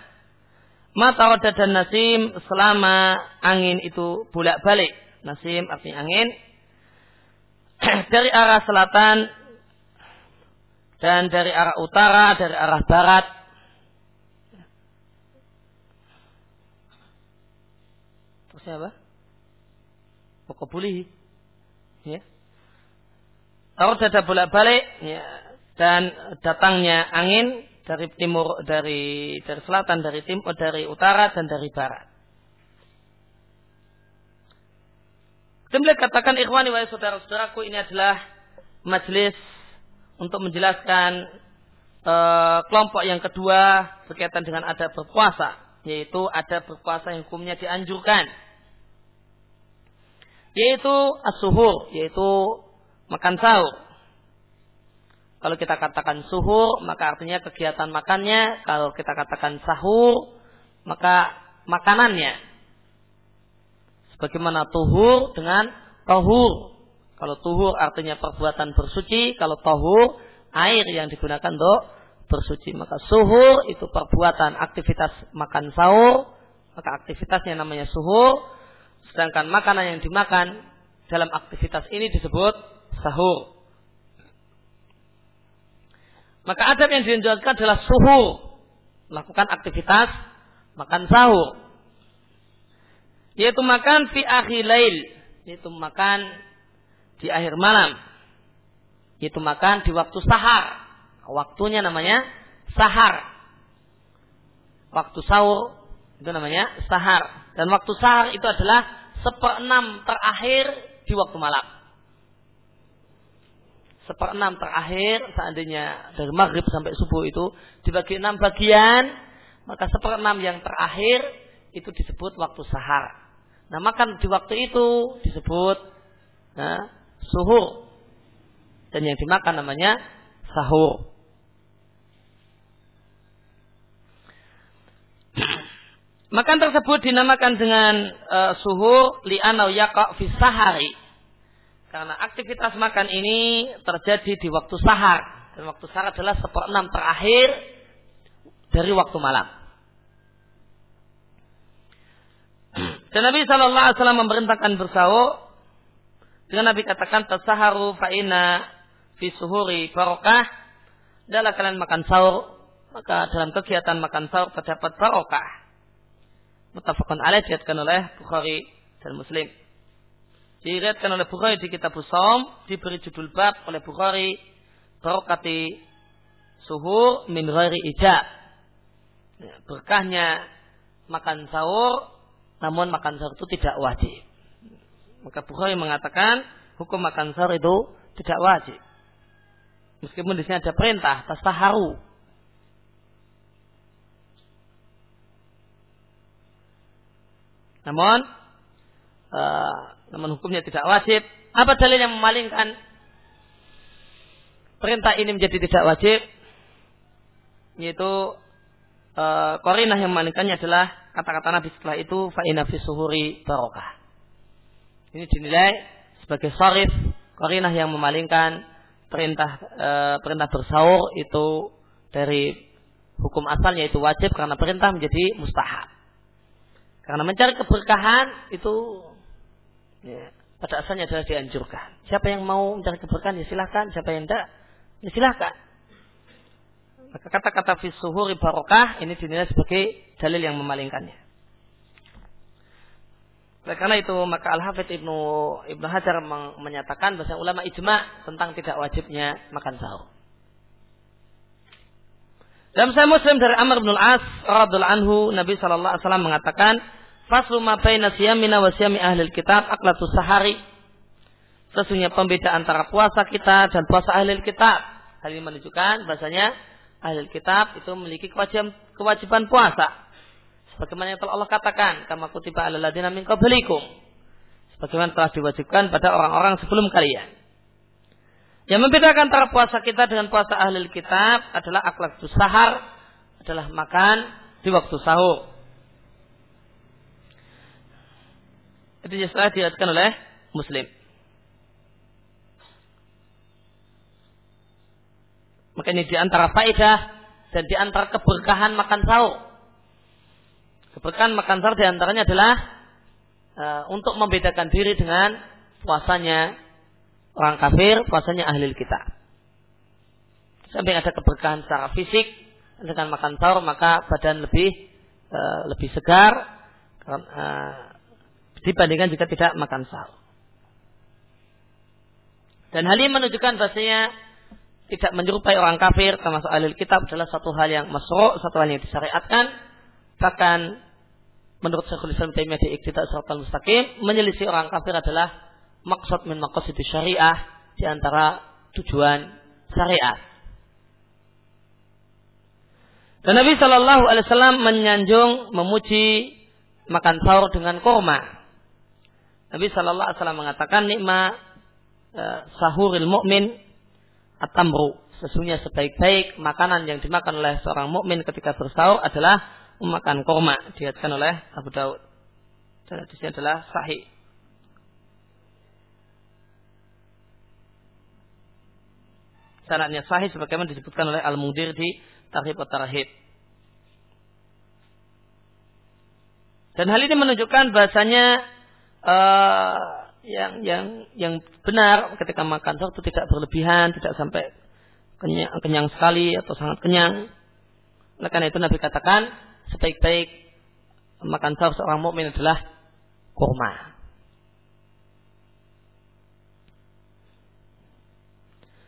Mata roda dan nasim selama angin itu bolak-balik. Nasim artinya angin. [clears throat] dari arah selatan dan dari arah utara, dari arah barat. Terusnya apa? Pokok buli. Ya. Tahu dada bolak-balik ya. dan datangnya angin dari timur dari dari selatan dari timur dari utara dan dari barat. Kemudian katakan ikhwani wa saudara-saudaraku ini adalah majelis untuk menjelaskan e, kelompok yang kedua berkaitan dengan ada berpuasa yaitu ada berpuasa yang hukumnya dianjurkan yaitu as-suhur yaitu makan sahur kalau kita katakan suhur, maka artinya kegiatan makannya. Kalau kita katakan sahur, maka makanannya. Sebagaimana tuhur dengan tohur. Kalau tuhur artinya perbuatan bersuci. Kalau tohur, air yang digunakan untuk bersuci. Maka suhur itu perbuatan aktivitas makan sahur. Maka aktivitasnya namanya suhur. Sedangkan makanan yang dimakan dalam aktivitas ini disebut sahur. Maka adab yang dianjurkan adalah suhu. Lakukan aktivitas makan sahur. Yaitu makan fi akhir lail. Yaitu makan di akhir malam. Yaitu makan di waktu sahar. Waktunya namanya sahar. Waktu sahur itu namanya sahar. Dan waktu sahar itu adalah seperenam terakhir di waktu malam seperenam terakhir seandainya dari maghrib sampai subuh itu dibagi enam bagian maka seperenam yang terakhir itu disebut waktu sahar. Nah makan di waktu itu disebut nah, suhur dan yang dimakan namanya sahur. Makan tersebut dinamakan dengan uh, suhur li'anau yaqa fi sahari karena aktivitas makan ini terjadi di waktu sahar. Dan waktu sahar adalah seperenam terakhir dari waktu malam. Dan Nabi Shallallahu Alaihi Wasallam memerintahkan bersahur dengan Nabi katakan tasaharu fa'ina fi suhuri barokah dalam kalian makan sahur maka dalam kegiatan makan sahur terdapat barokah. Mutafakun alaih diatkan oleh Bukhari dan Muslim diriatkan oleh Bukhari di kitab Usom diberi judul bab oleh Bukhari barokati suhur min ghairi ijab. Ya, berkahnya makan sahur namun makan sahur itu tidak wajib. Maka Bukhari mengatakan hukum makan sahur itu tidak wajib. Meskipun di sini ada perintah tasaharu. Namun uh, namun hukumnya tidak wajib. Apa dalil yang memalingkan perintah ini menjadi tidak wajib? Yaitu e, korinah yang memalingkannya adalah kata-kata Nabi setelah itu fa'ina fi suhuri barokah. Ini dinilai sebagai sarif korinah yang memalingkan perintah e, perintah bersaur itu dari hukum asalnya itu wajib karena perintah menjadi mustahab. Karena mencari keberkahan itu ya, pada asalnya adalah dianjurkan. Siapa yang mau mencari keberkahan ya silahkan, siapa yang tidak ya silahkan. Maka kata-kata fisuhuri barokah ini dinilai sebagai dalil yang memalingkannya. karena itu maka Al Hafidh Ibnu Ibnu Hajar menyatakan bahwa ulama ijma tentang tidak wajibnya makan sahur. Dalam saya Muslim dari Amr bin Al-As radhiyallahu anhu Nabi sallallahu alaihi wasallam mengatakan faslu ma baina siyamina wa siyami ahli kitab aklatu sahari. Sesungguhnya pembeda antara puasa kita dan puasa ahli kitab. Hal ini menunjukkan bahasanya ahli kitab itu memiliki kewajiban kewajiban puasa. Sebagaimana yang telah Allah katakan, kama kutiba ala ladina min qablikum. Sebagaimana telah diwajibkan pada orang-orang sebelum kalian. Yang membedakan antara puasa kita dengan puasa ahli kitab adalah akhlak sahar, adalah makan di waktu sahur. Itu jelas dilihatkan oleh Muslim. Maka ini di antara faedah dan di antara keberkahan makan sahur. Keberkahan makan sahur di antaranya adalah uh, untuk membedakan diri dengan puasanya orang kafir, puasanya ahli kita. Sampai ada keberkahan secara fisik dengan makan sahur maka badan lebih uh, lebih segar uh, dibandingkan jika tidak makan sahur. Dan hal ini menunjukkan bahasanya tidak menyerupai orang kafir termasuk ahli kitab adalah satu hal yang masuk, satu hal yang disyariatkan. Bahkan menurut Syekhul Islam Taimiyah di Iqtida Siratal Mustaqim, menyelisih orang kafir adalah maksud min maqasid syariah di antara tujuan syariat. Dan Nabi Shallallahu Alaihi Wasallam menyanjung, memuji makan sahur dengan korma. Nabi Shallallahu Alaihi Wasallam mengatakan nikmat uh, sahuril mukmin atamru. Sesungguhnya sebaik-baik makanan yang dimakan oleh seorang mukmin ketika bersahur adalah memakan korma diatkan oleh Abu Daud. Dan di sini adalah sahih. Sanadnya sahih sebagaimana disebutkan oleh Al-Mudir di Tarhib Tarhib. Dan hal ini menunjukkan bahasanya uh, yang yang yang benar ketika makan sahur itu tidak berlebihan, tidak sampai kenyang, kenyang sekali atau sangat kenyang. Oleh karena itu Nabi katakan sebaik-baik makan sahur seorang mukmin adalah kurma.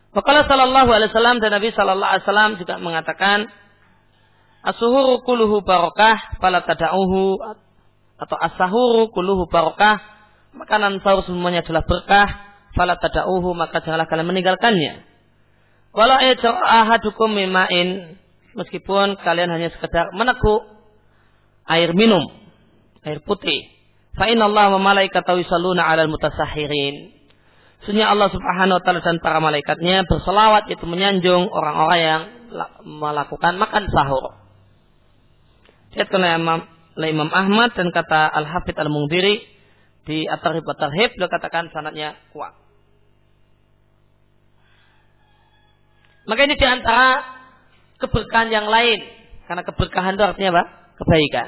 Wakala sallallahu alaihi wasallam dan Nabi sallallahu alaihi wasallam juga mengatakan Asuhuru kuluhu barokah fala tada'uhu atau asahuru kuluhu barokah makanan sahur semuanya adalah berkah fala tada'uhu maka janganlah kalian meninggalkannya. Walau ahadukum mimain meskipun kalian hanya sekedar meneguk air minum, air putih. Fa inna Allah wa malaikatahu yusalluna 'alal mutasahirin. Sesungguhnya Allah Subhanahu wa taala dan para malaikatnya berselawat itu menyanjung orang-orang yang melakukan makan sahur. Lihat oleh Imam, Imam Ahmad dan kata Al-Hafidh Al-Mungdiri di At-Tarhib At-Tarhib beliau katakan sanatnya kuat. Maka ini di antara keberkahan yang lain. Karena keberkahan itu artinya apa? Kebaikan.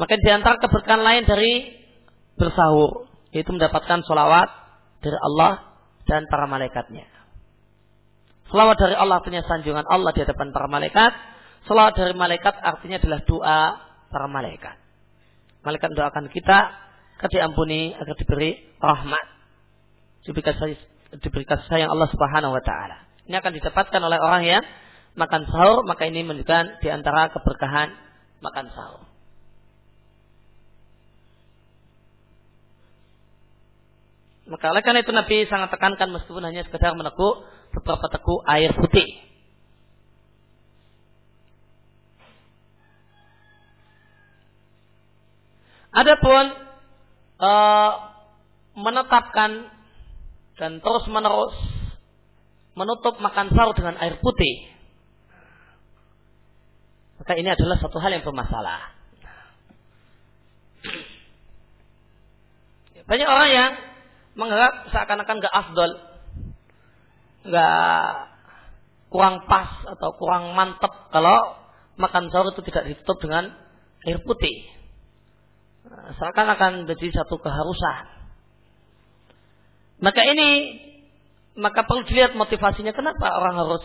Maka di antara keberkahan lain dari bersahur. Yaitu mendapatkan sholawat dari Allah dan para malaikatnya. Salawat dari Allah artinya sanjungan Allah di hadapan para malaikat. Salawat dari malaikat artinya adalah doa para malaikat. Malaikat doakan kita agar diampuni, agar diberi rahmat. Diberikan, diberikan sayang Allah Subhanahu wa taala. Ini akan didapatkan oleh orang yang makan sahur, maka ini menunjukkan di antara keberkahan makan sahur. Maka oleh karena itu Nabi sangat tekankan meskipun hanya sekedar meneguk beberapa teguk air putih. Adapun e, menetapkan dan terus menerus menutup makan sahur dengan air putih maka ini adalah satu hal yang bermasalah. Banyak orang yang menganggap seakan-akan gak afdol, gak kurang pas atau kurang mantep kalau makan sahur itu tidak ditutup dengan air putih. Seakan-akan menjadi satu keharusan. Maka ini maka perlu dilihat motivasinya kenapa orang harus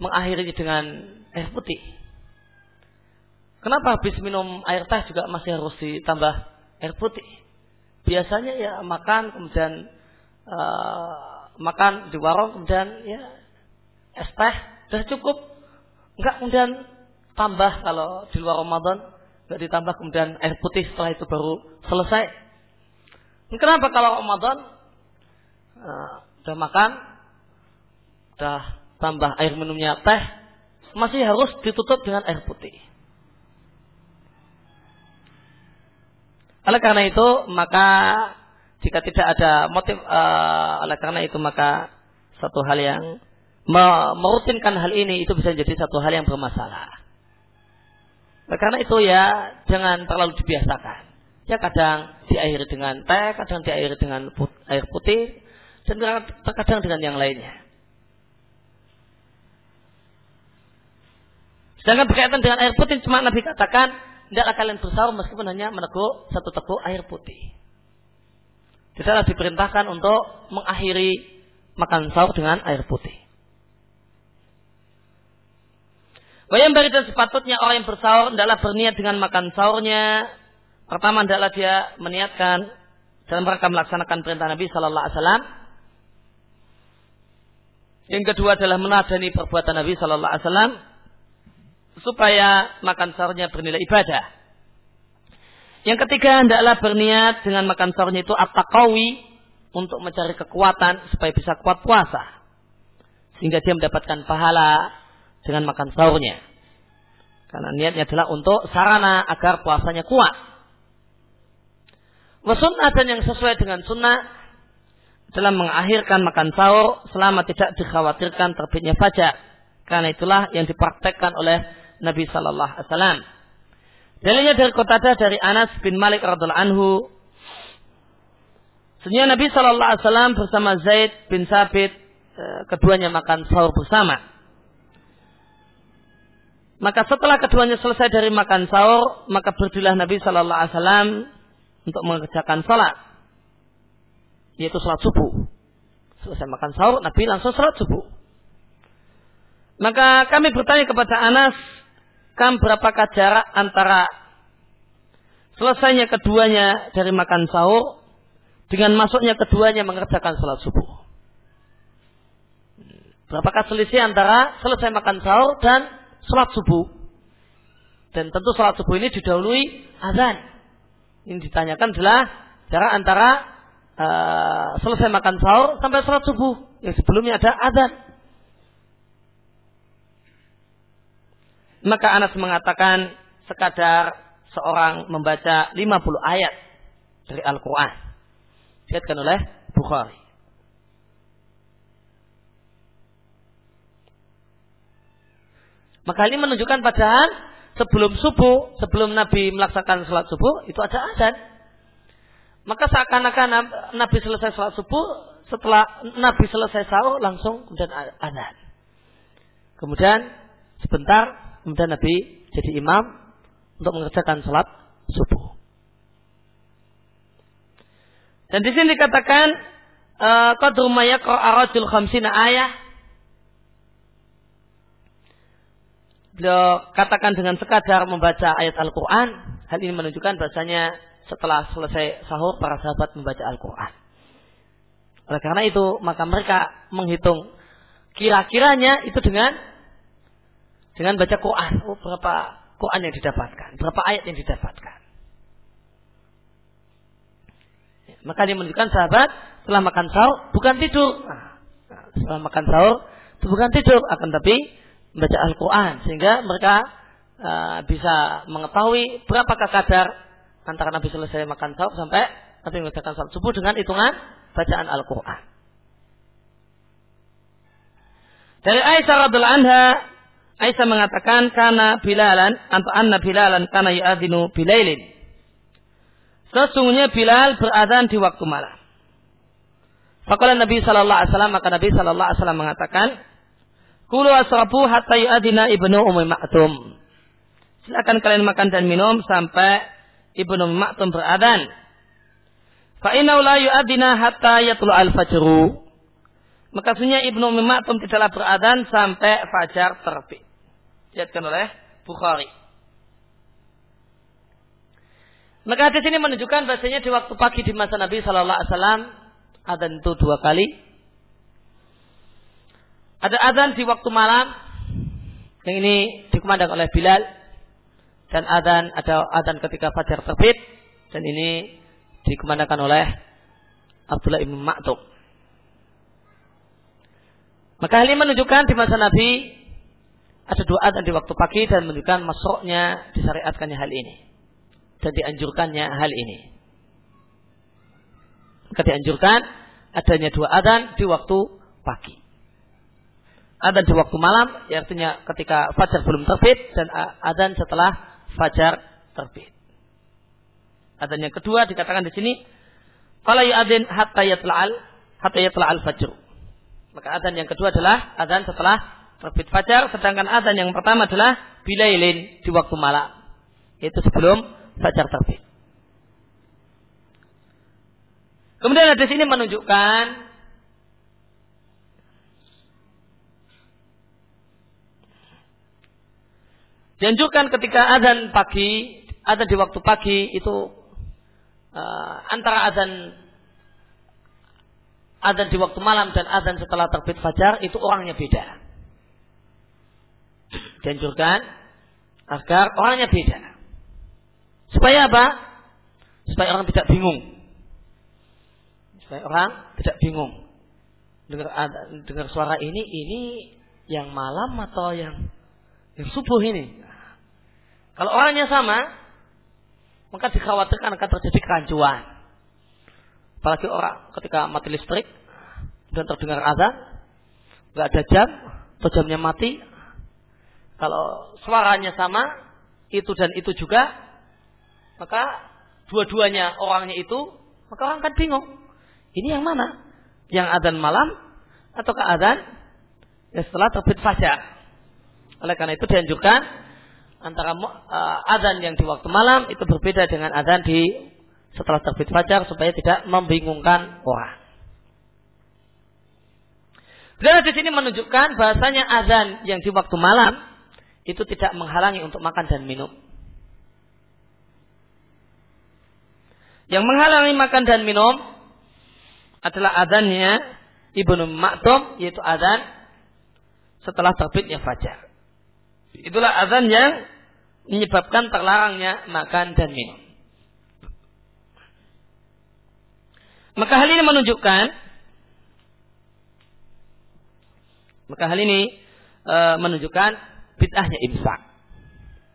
mengakhiri dengan air putih. Kenapa habis minum air teh juga masih harus ditambah air putih. Biasanya ya makan kemudian uh, makan di warung kemudian ya es teh sudah cukup. Enggak kemudian tambah kalau di luar Ramadan enggak ditambah kemudian air putih setelah itu baru selesai. Kenapa kalau Ramadan uh, udah makan, udah tambah air minumnya teh, masih harus ditutup dengan air putih. Oleh karena itu, maka jika tidak ada motif, uh, oleh karena itu maka satu hal yang merutinkan hal ini itu bisa jadi satu hal yang bermasalah. Oleh karena itu ya jangan terlalu dibiasakan. Ya kadang diakhiri dengan teh, kadang diakhiri dengan put, air putih, dan terkadang dengan yang lainnya. Sedangkan berkaitan dengan air putih cuma Nabi katakan tidaklah kalian bersahur meskipun hanya meneguk satu teguk air putih. Tidaklah diperintahkan untuk mengakhiri makan sahur dengan air putih. Bayang bari dan sepatutnya orang yang bersahur adalah berniat dengan makan sahurnya. Pertama adalah dia meniatkan dalam rangka melaksanakan perintah Nabi Shallallahu Alaihi Wasallam. Yang kedua adalah menadani perbuatan Nabi Shallallahu Alaihi Wasallam supaya makan sahurnya bernilai ibadah. Yang ketiga hendaklah berniat dengan makan sahurnya itu at-taqawi untuk mencari kekuatan supaya bisa kuat puasa. Sehingga dia mendapatkan pahala dengan makan sahurnya. Karena niatnya adalah untuk sarana agar puasanya kuat. Wasunnah dan yang sesuai dengan sunnah dalam mengakhirkan makan sahur selama tidak dikhawatirkan terbitnya fajar. Karena itulah yang dipraktekkan oleh Nabi Sallallahu Alaihi Wasallam. Dalilnya dari Qatada dari Anas bin Malik radhiallahu anhu. Sebenarnya Nabi Sallallahu Alaihi Wasallam bersama Zaid bin Sabit eh, keduanya makan sahur bersama. Maka setelah keduanya selesai dari makan sahur, maka berdirilah Nabi Sallallahu Alaihi Wasallam untuk mengerjakan salat, yaitu salat subuh. Selesai makan sahur, Nabi langsung salat subuh. Maka kami bertanya kepada Anas, kam berapakah jarak antara selesainya keduanya dari makan sahur dengan masuknya keduanya mengerjakan sholat subuh. Berapakah selisih antara selesai makan sahur dan sholat subuh? Dan tentu sholat subuh ini didahului azan. Ini ditanyakan adalah jarak antara uh, selesai makan sahur sampai sholat subuh. Yang sebelumnya ada azan. Maka Anas mengatakan sekadar seorang membaca 50 ayat dari Al-Quran. Dikatakan oleh Bukhari. Maka ini menunjukkan padahal sebelum subuh, sebelum Nabi melaksanakan sholat subuh, itu ada azan. Maka seakan-akan Nabi selesai sholat subuh, setelah Nabi selesai sahur, langsung kemudian azan. Kemudian sebentar kemudian Nabi jadi imam untuk mengerjakan sholat subuh. Dan di sini dikatakan eh, qadru ma yaqra khamsina ayah. Beliau katakan dengan sekadar membaca ayat Al-Quran. Hal ini menunjukkan bahasanya setelah selesai sahur para sahabat membaca Al-Quran. Oleh karena itu maka mereka menghitung kira-kiranya itu dengan dengan baca Quran. Oh, berapa Quran yang didapatkan? Berapa ayat yang didapatkan? Maka dia menunjukkan sahabat setelah makan sahur bukan tidur. Nah, setelah makan sahur itu bukan tidur, akan tapi membaca Al-Quran sehingga mereka uh, bisa mengetahui berapakah kadar antara Nabi selesai makan sahur sampai Nabi mengerjakan salat subuh dengan hitungan bacaan Al-Quran. Dari Aisyah radhiallahu anha Aisyah mengatakan karena Bilalan atau anna Bilalan karena yu'adzinu bilailin. Sesungguhnya Bilal beradhan di waktu malam. Faqala Nabi sallallahu alaihi wasallam maka Nabi sallallahu alaihi wasallam mengatakan, "Kulu asrabu hatta yu'adzina ibnu Ummi Maktum." Silakan kalian makan dan minum sampai ibnu Ummi Maktum beradhan. Fa inna la yu'adzina hatta yatlu al-fajru. Maka sunya Ibnu Ummi Maktum tidaklah beradhan sampai fajar terbit. Diatkan oleh Bukhari. Maka hadis ini menunjukkan bahasanya di waktu pagi di masa Nabi Shallallahu Alaihi Wasallam ada itu dua kali. Ada adzan di waktu malam yang ini dikumandang oleh Bilal dan adzan ada adzan ketika fajar terbit dan ini dikumandangkan oleh Abdullah ibn Ma'tub. Maka hal ini menunjukkan di masa Nabi ada dua adzan di waktu pagi dan menunjukkan masuknya disyariatkannya hal ini dan dianjurkannya hal ini. Maka dianjurkan adanya dua adzan di waktu pagi. Adzan di waktu malam, ya artinya ketika fajar belum terbit dan adzan setelah fajar terbit. Adzan yang kedua dikatakan di sini, kalau yu'adzin hatta yatla'al hatta yatla'al fajr. Maka adzan yang kedua adalah adzan setelah terbit fajar, sedangkan adzan yang pertama adalah bilailin di waktu malam. Itu sebelum fajar terbit. Kemudian di sini menunjukkan dianjurkan ketika adzan pagi, adzan di waktu pagi itu uh, antara adzan adzan di waktu malam dan adzan setelah terbit fajar itu orangnya beda. Dianjurkan agar orangnya beda. Supaya apa? Supaya orang tidak bingung. Supaya orang tidak bingung. Dengar dengar suara ini, ini yang malam atau yang yang subuh ini. Kalau orangnya sama, maka dikhawatirkan akan terjadi kerancuan. Apalagi orang ketika mati listrik dan terdengar azan, nggak ada jam, atau jamnya mati. Kalau suaranya sama, itu dan itu juga, maka dua-duanya orangnya itu, maka orang akan bingung. Ini yang mana? Yang azan malam atau ke azan ya setelah terbit fajar. Oleh karena itu dianjurkan antara uh, azan yang di waktu malam itu berbeda dengan azan di setelah terbit fajar supaya tidak membingungkan orang. Dan di sini menunjukkan bahasanya azan yang di waktu malam itu tidak menghalangi untuk makan dan minum. Yang menghalangi makan dan minum adalah azannya Ibnu Maktum yaitu azan setelah terbitnya fajar. Itulah azan yang menyebabkan terlarangnya makan dan minum. Maka hal ini menunjukkan maka hal ini e, menunjukkan bid'ahnya imsak.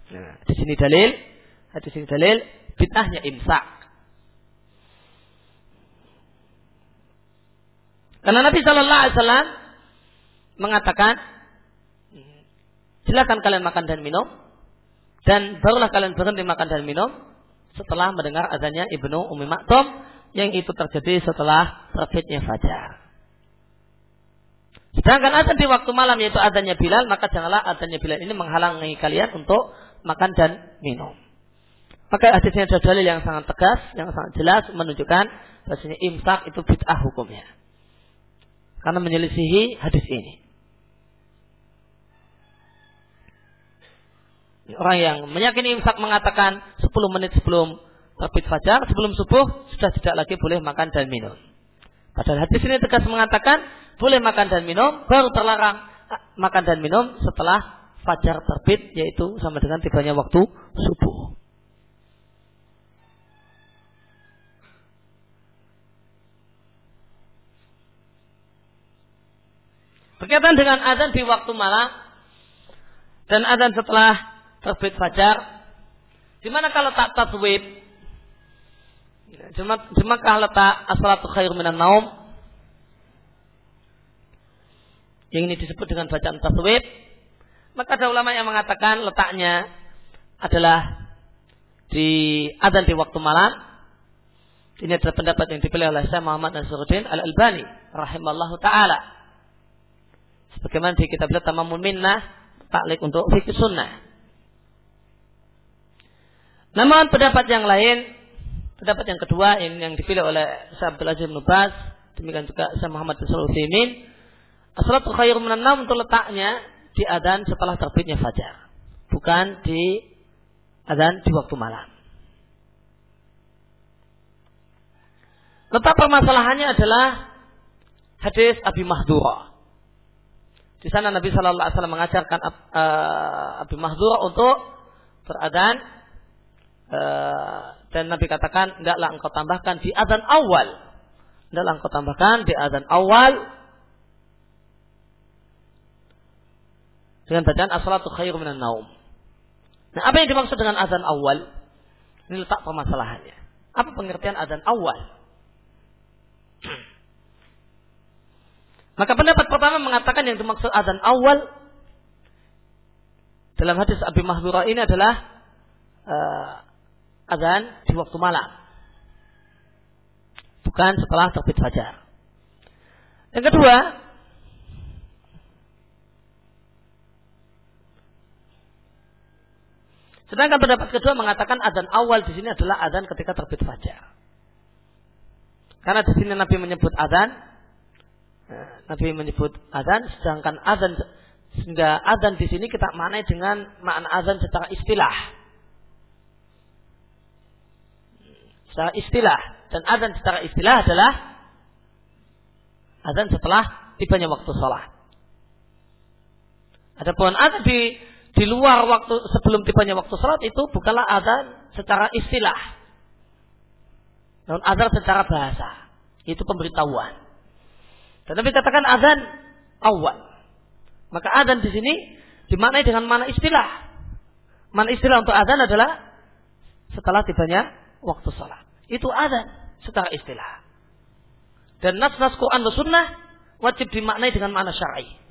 Nah, di sini dalil, di sini dalil bid'ahnya imsak. Karena Nabi Shallallahu Alaihi Wasallam mengatakan, silakan kalian makan dan minum, dan barulah kalian berhenti makan dan minum setelah mendengar adanya Ibnu Umi Maktum yang itu terjadi setelah terbitnya fajar. Sedangkan azan di waktu malam yaitu adanya Bilal, maka janganlah adanya Bilal ini menghalangi kalian untuk makan dan minum. Maka hadisnya ada dalil yang sangat tegas, yang sangat jelas menunjukkan bahwasanya imsak itu bid'ah hukumnya. Karena menyelisihi hadis ini. Orang yang meyakini imsak mengatakan 10 menit sebelum terbit fajar, sebelum subuh, sudah tidak lagi boleh makan dan minum. Padahal hadis ini tegas mengatakan boleh makan dan minum, baru terlarang makan dan minum setelah fajar terbit, yaitu sama dengan tibanya waktu subuh. Berkaitan dengan azan di waktu malam dan azan setelah terbit fajar. Di mana kalau tak taswib? Dimakah letak asalatu khair minan naum? Yang ini disebut dengan bacaan taswib. Maka ada ulama yang mengatakan letaknya adalah di adzan di waktu malam. Ini adalah pendapat yang dipilih oleh Syekh Muhammad Nasruddin Al-Albani rahimallahu taala. Sebagaimana di kitab Tamamun Minnah taklik untuk fikih sunnah. Namun pendapat yang lain, pendapat yang kedua yang, yang dipilih oleh Syabdul Aziz bin Bas, demikian juga Syekh Muhammad bin Sulaiman, Asalatul khairu untuk letaknya di adzan setelah terbitnya fajar, bukan di adzan di waktu malam. letak permasalahannya adalah hadis Abi Mahdura. Di sana Nabi Shallallahu Alaihi Wasallam mengajarkan uh, Abi Mahdura untuk beradan dan Nabi katakan tidaklah engkau tambahkan di adzan awal. Tidaklah engkau tambahkan di adzan awal dengan bacaan as-salatu khairu minan naum. Nah, apa yang dimaksud dengan azan awal? Ini letak permasalahannya. Apa pengertian azan awal? Maka pendapat pertama mengatakan yang dimaksud azan awal dalam hadis Abi Mahdura ini adalah uh, azan di waktu malam. Bukan setelah terbit fajar. Yang kedua, Sedangkan pendapat kedua mengatakan adzan awal di sini adalah adzan ketika terbit fajar. Karena di sini Nabi menyebut adzan, eh, Nabi menyebut adzan, sedangkan adzan sehingga adzan di sini kita maknai dengan makna adzan secara istilah. Secara istilah dan adzan secara istilah adalah adzan setelah tibanya waktu sholat. Adapun adzan di di luar waktu sebelum tibanya waktu sholat itu bukanlah azan secara istilah. Namun azan secara bahasa. Itu pemberitahuan. Nabi katakan azan awal. Maka azan di sini dimaknai dengan mana istilah. Mana istilah untuk azan adalah setelah tibanya waktu sholat. Itu azan secara istilah. Dan nas-nas Quran dan Sunnah wajib dimaknai dengan mana syar'i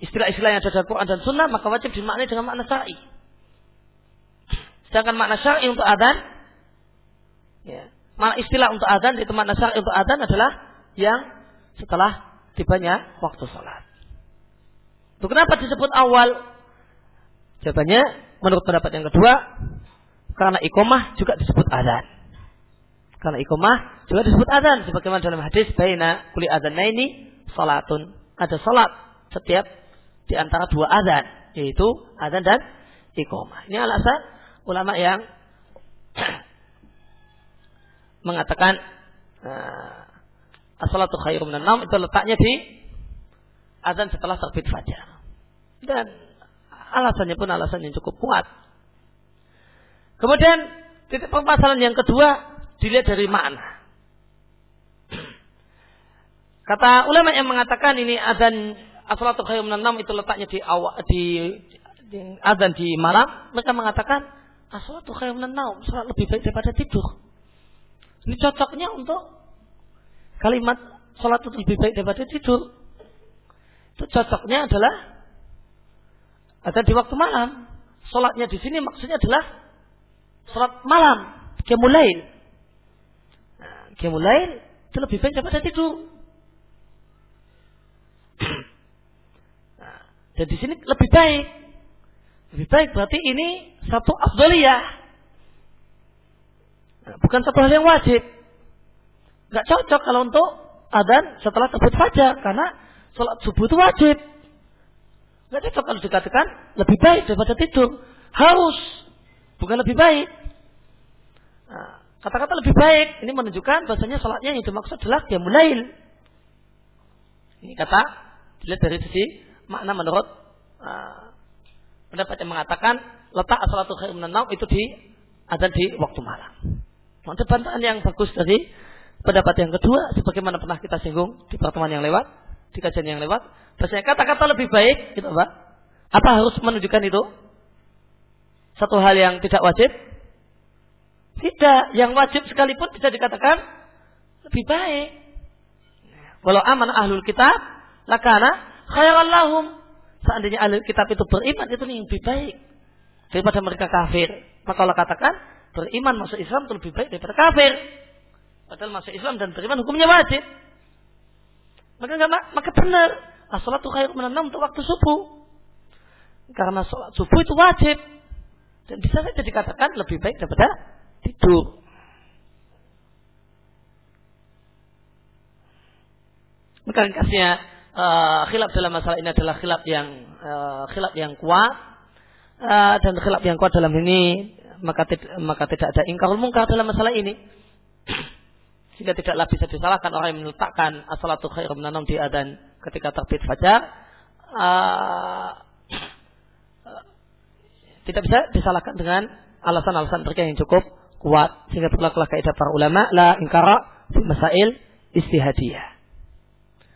istilah-istilah yang ada dalam Quran dan Sunnah maka wajib dimaknai dengan makna syar'i. Sedangkan makna syar'i untuk adzan, ya, makna istilah untuk adzan itu makna syar'i untuk adzan adalah yang setelah tibanya waktu sholat. Itu kenapa disebut awal? Jawabannya menurut pendapat yang kedua karena ikomah juga disebut adzan. Karena ikomah juga disebut adzan sebagaimana dalam hadis baina kuli ini salatun. Ada salat setiap di antara dua azan, yaitu azan dan iqamah. Ini alasan ulama yang [clears throat] mengatakan uh, as-salatu khairu minan itu letaknya di azan setelah terbit fajar. Dan alasannya pun alasan yang cukup kuat. Kemudian titik permasalahan yang kedua dilihat dari makna. Kata ulama yang mengatakan ini azan as-salatu khairum minan itu letaknya di awal di, di azan di malam, mereka mengatakan as-salatu khairum minan salat lebih baik daripada tidur. Ini cocoknya untuk kalimat salat itu lebih baik daripada tidur. Itu cocoknya adalah ada di waktu malam. Salatnya di sini maksudnya adalah salat malam, kemulain. Nah, kemulain itu lebih baik daripada tidur. [clears throat] Dan di sini lebih baik. Lebih baik berarti ini satu afdaliyah. Nah, bukan satu hal yang wajib. Gak cocok kalau untuk adan setelah terbit fajar karena sholat subuh itu wajib. Gak cocok kalau dikatakan lebih baik daripada tidur. Harus, bukan lebih baik. Nah, kata-kata lebih baik ini menunjukkan bahasanya sholatnya yang dimaksud adalah dia mulail. Ini kata dilihat dari sisi makna menurut uh, pendapat yang mengatakan letak asalatul khair menenang itu di ada di waktu malam. Ada bantahan yang bagus dari pendapat yang kedua, sebagaimana pernah kita singgung di pertemuan yang lewat, di kajian yang lewat, bahasanya kata-kata lebih baik, gitu Pak. Apa harus menunjukkan itu? Satu hal yang tidak wajib? Tidak, yang wajib sekalipun bisa dikatakan lebih baik. Walau aman ahlul kitab, lakana khairan lahum. Seandainya ahli kitab itu beriman itu yang lebih baik daripada mereka kafir. Maka Allah katakan beriman masuk Islam itu lebih baik daripada kafir. Padahal masuk Islam dan beriman hukumnya wajib. Maka enggak maka benar. As-salatu khairu minan untuk waktu subuh. Karena sholat subuh itu wajib. Dan bisa saja dikatakan lebih baik daripada tidur. Maka ringkasnya uh, khilaf dalam masalah ini adalah khilaf yang uh, khilaf yang kuat uh, dan khilaf yang kuat dalam ini maka tidak, maka tidak ada ingkarul mungkar dalam masalah ini. [clears throat] sehingga tidaklah bisa disalahkan orang yang meletakkan asalatu khairum nanam di adan ketika terbit fajar uh, [clears throat] tidak bisa disalahkan dengan alasan-alasan mereka yang cukup kuat sehingga berlakulah kaidah para ulama la ingkara fi masail istihadiyah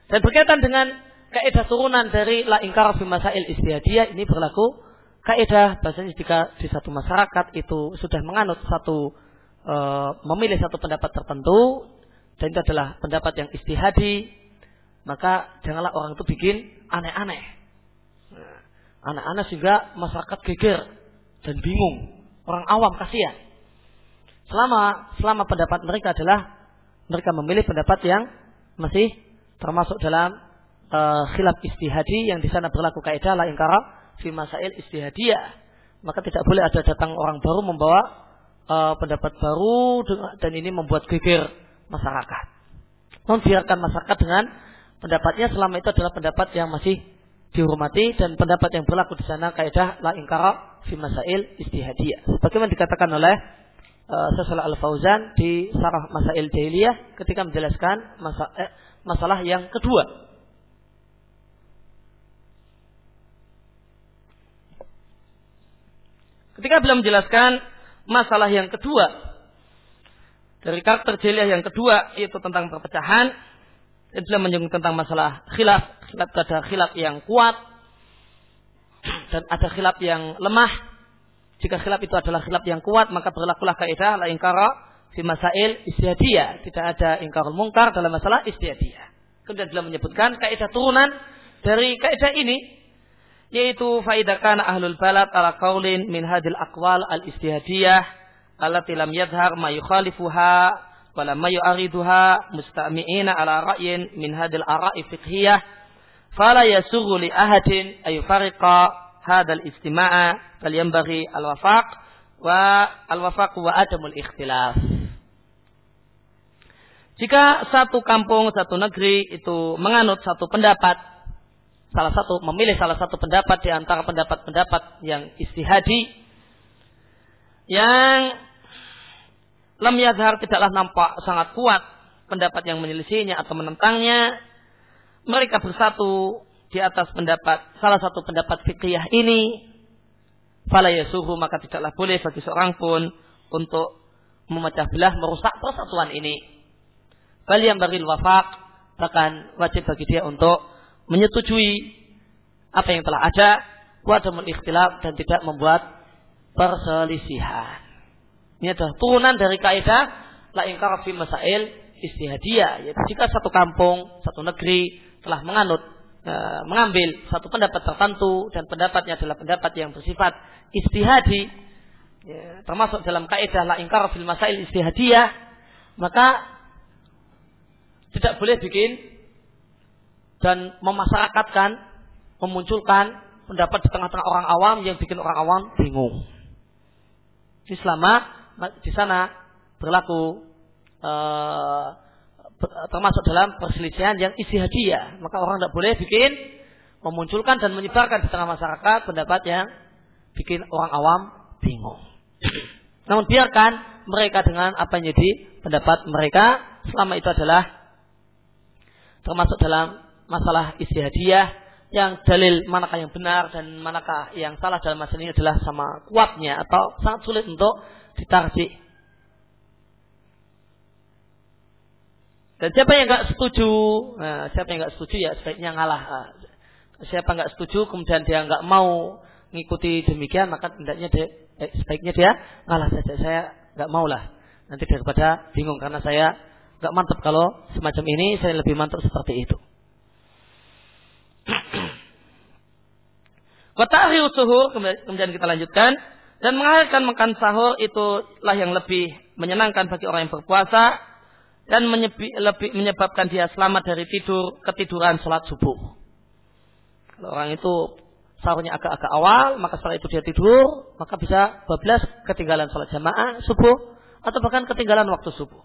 dan berkaitan dengan kaidah turunan dari la ingkara fi masail istihadiyah ini berlaku kaidah bahasanya jika di satu masyarakat itu sudah menganut satu e, memilih satu pendapat tertentu dan itu adalah pendapat yang istihadi, maka janganlah orang itu bikin aneh-aneh. Nah, aneh-aneh sehingga masyarakat geger dan bingung. Orang awam kasihan. Selama selama pendapat mereka adalah mereka memilih pendapat yang masih termasuk dalam uh, khilaf istihadi yang di sana berlaku kaidah la ingkara fi masail istihadiyah. Maka tidak boleh ada datang orang baru membawa uh, pendapat baru dan ini membuat geger masyarakat. Non biarkan masyarakat dengan pendapatnya selama itu adalah pendapat yang masih dihormati dan pendapat yang berlaku di sana kaidah la ingkara fi masail istihadiyah. Bagaimana dikatakan oleh uh, Syaikh Al Fauzan di Sarah Masail Jahiliyah ketika menjelaskan masa, eh, masalah yang kedua. Ketika beliau menjelaskan masalah yang kedua dari karakter jeliah yang kedua yaitu tentang perpecahan. Dan beliau menyinggung tentang masalah khilaf. Khilaf ada khilaf yang kuat dan ada khilaf yang lemah. Jika khilaf itu adalah khilaf yang kuat, maka berlakulah kaidah la ingkara fi masail istihadiyah. Tidak ada ingkarul mungkar dalam masalah istihadiyah. Kemudian beliau menyebutkan kaidah turunan dari kaidah ini yaitu faidakan ahlul balad ala qaulin min hadil aqwal al istihadiyah allati lam yadhhar ma yukhalifuha wa lam yu'ariduha mustami'ina ala ra'yin min hadil ara'i fiqhiyah fala yasurru li ahadin ay fariqa hadzal istima'a bal yanbaghi al wafaq wa al wafaq wa adamul ikhtilaf jika satu kampung, satu negeri itu menganut satu pendapat, salah satu memilih salah satu pendapat di antara pendapat-pendapat yang istihadi, yang lam yazhar tidaklah nampak sangat kuat pendapat yang menyelisihinya atau menentangnya. Mereka bersatu di atas pendapat salah satu pendapat fikih ini. Fala yasuhu maka tidaklah boleh bagi seorang pun untuk memecah belah merusak persatuan ini. Bal yang bagi wafak bahkan wajib bagi dia untuk menyetujui apa yang telah ada wadamul ikhtilaf dan tidak membuat perselisihan. Ini adalah turunan dari kaidah la ingkar fi masail istihadiyah. Yaitu jika satu kampung, satu negeri telah menganut e, mengambil satu pendapat tertentu dan pendapatnya adalah pendapat yang bersifat istihadi, ya, termasuk dalam kaidah la ingkar fil masail istihadiyah, maka tidak boleh bikin dan memasyarakatkan, memunculkan pendapat di tengah-tengah orang awam yang bikin orang awam bingung. Ini selama di sana berlaku uh, termasuk dalam perselisihan yang isi hadiah. Maka orang tidak boleh bikin memunculkan dan menyebarkan di tengah masyarakat pendapat yang bikin orang awam bingung. [clears throat] Namun biarkan mereka dengan apa yang jadi pendapat mereka selama itu adalah termasuk dalam masalah isi hadiah yang dalil manakah yang benar dan manakah yang salah dalam masalah ini adalah sama kuatnya atau sangat sulit untuk ditarjih. Dan siapa yang nggak setuju, nah, siapa yang nggak setuju ya sebaiknya ngalah. Nah, siapa nggak setuju kemudian dia nggak mau mengikuti demikian maka hendaknya dia, eh, sebaiknya dia ngalah saja. Saya nggak mau lah. Nanti daripada bingung karena saya nggak mantap kalau semacam ini saya lebih mantap seperti itu. [clears throat] Kota suhur kemudian kita lanjutkan dan mengakhirkan makan sahur itulah yang lebih menyenangkan bagi orang yang berpuasa dan lebih menyebabkan dia selamat dari tidur ketiduran sholat subuh. Kalau orang itu sahurnya agak-agak awal, maka setelah itu dia tidur, maka bisa bablas ketinggalan sholat jamaah subuh atau bahkan ketinggalan waktu subuh.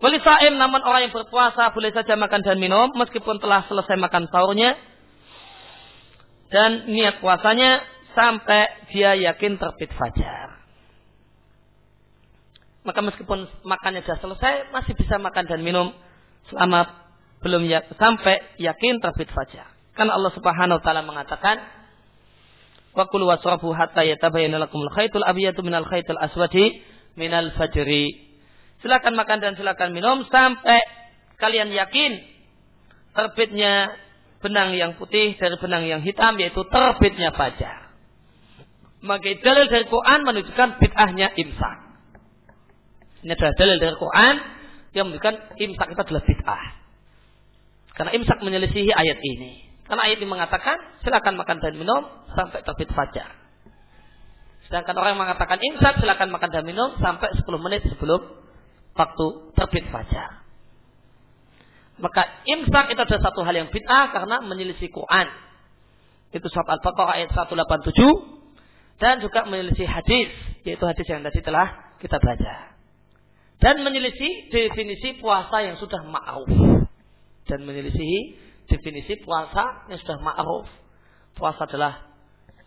Boleh saim namun orang yang berpuasa boleh saja makan dan minum meskipun telah selesai makan sahurnya dan niat puasanya sampai dia yakin terbit fajar. Maka meskipun makannya sudah selesai masih bisa makan dan minum selama belum ya, sampai yakin terbit fajar. Karena Allah Subhanahu wa taala mengatakan wa kulu wasrabu hatta yatabayyana lakum al-khaytul abyadu minal khaytil aswadi minal fajri. Silakan makan dan silakan minum sampai kalian yakin terbitnya benang yang putih dari benang yang hitam yaitu terbitnya fajar. Maka dalil dari Quran menunjukkan bid'ahnya imsak. Ini adalah dalil dari Quran yang menunjukkan imsak itu adalah bid'ah. Karena imsak menyelisihi ayat ini. Karena ayat ini mengatakan silakan makan dan minum sampai terbit fajar. Sedangkan orang yang mengatakan imsak silakan makan dan minum sampai 10 menit sebelum waktu terbit fajar. Maka imsak itu adalah satu hal yang bid'ah karena menyelisih Quran. Itu surat Al-Baqarah ayat 187 dan juga menyelisih hadis, yaitu hadis yang tadi telah kita baca dan menyelisih definisi puasa yang sudah ma'ruf dan menyelisih definisi puasa yang sudah ma'ruf puasa adalah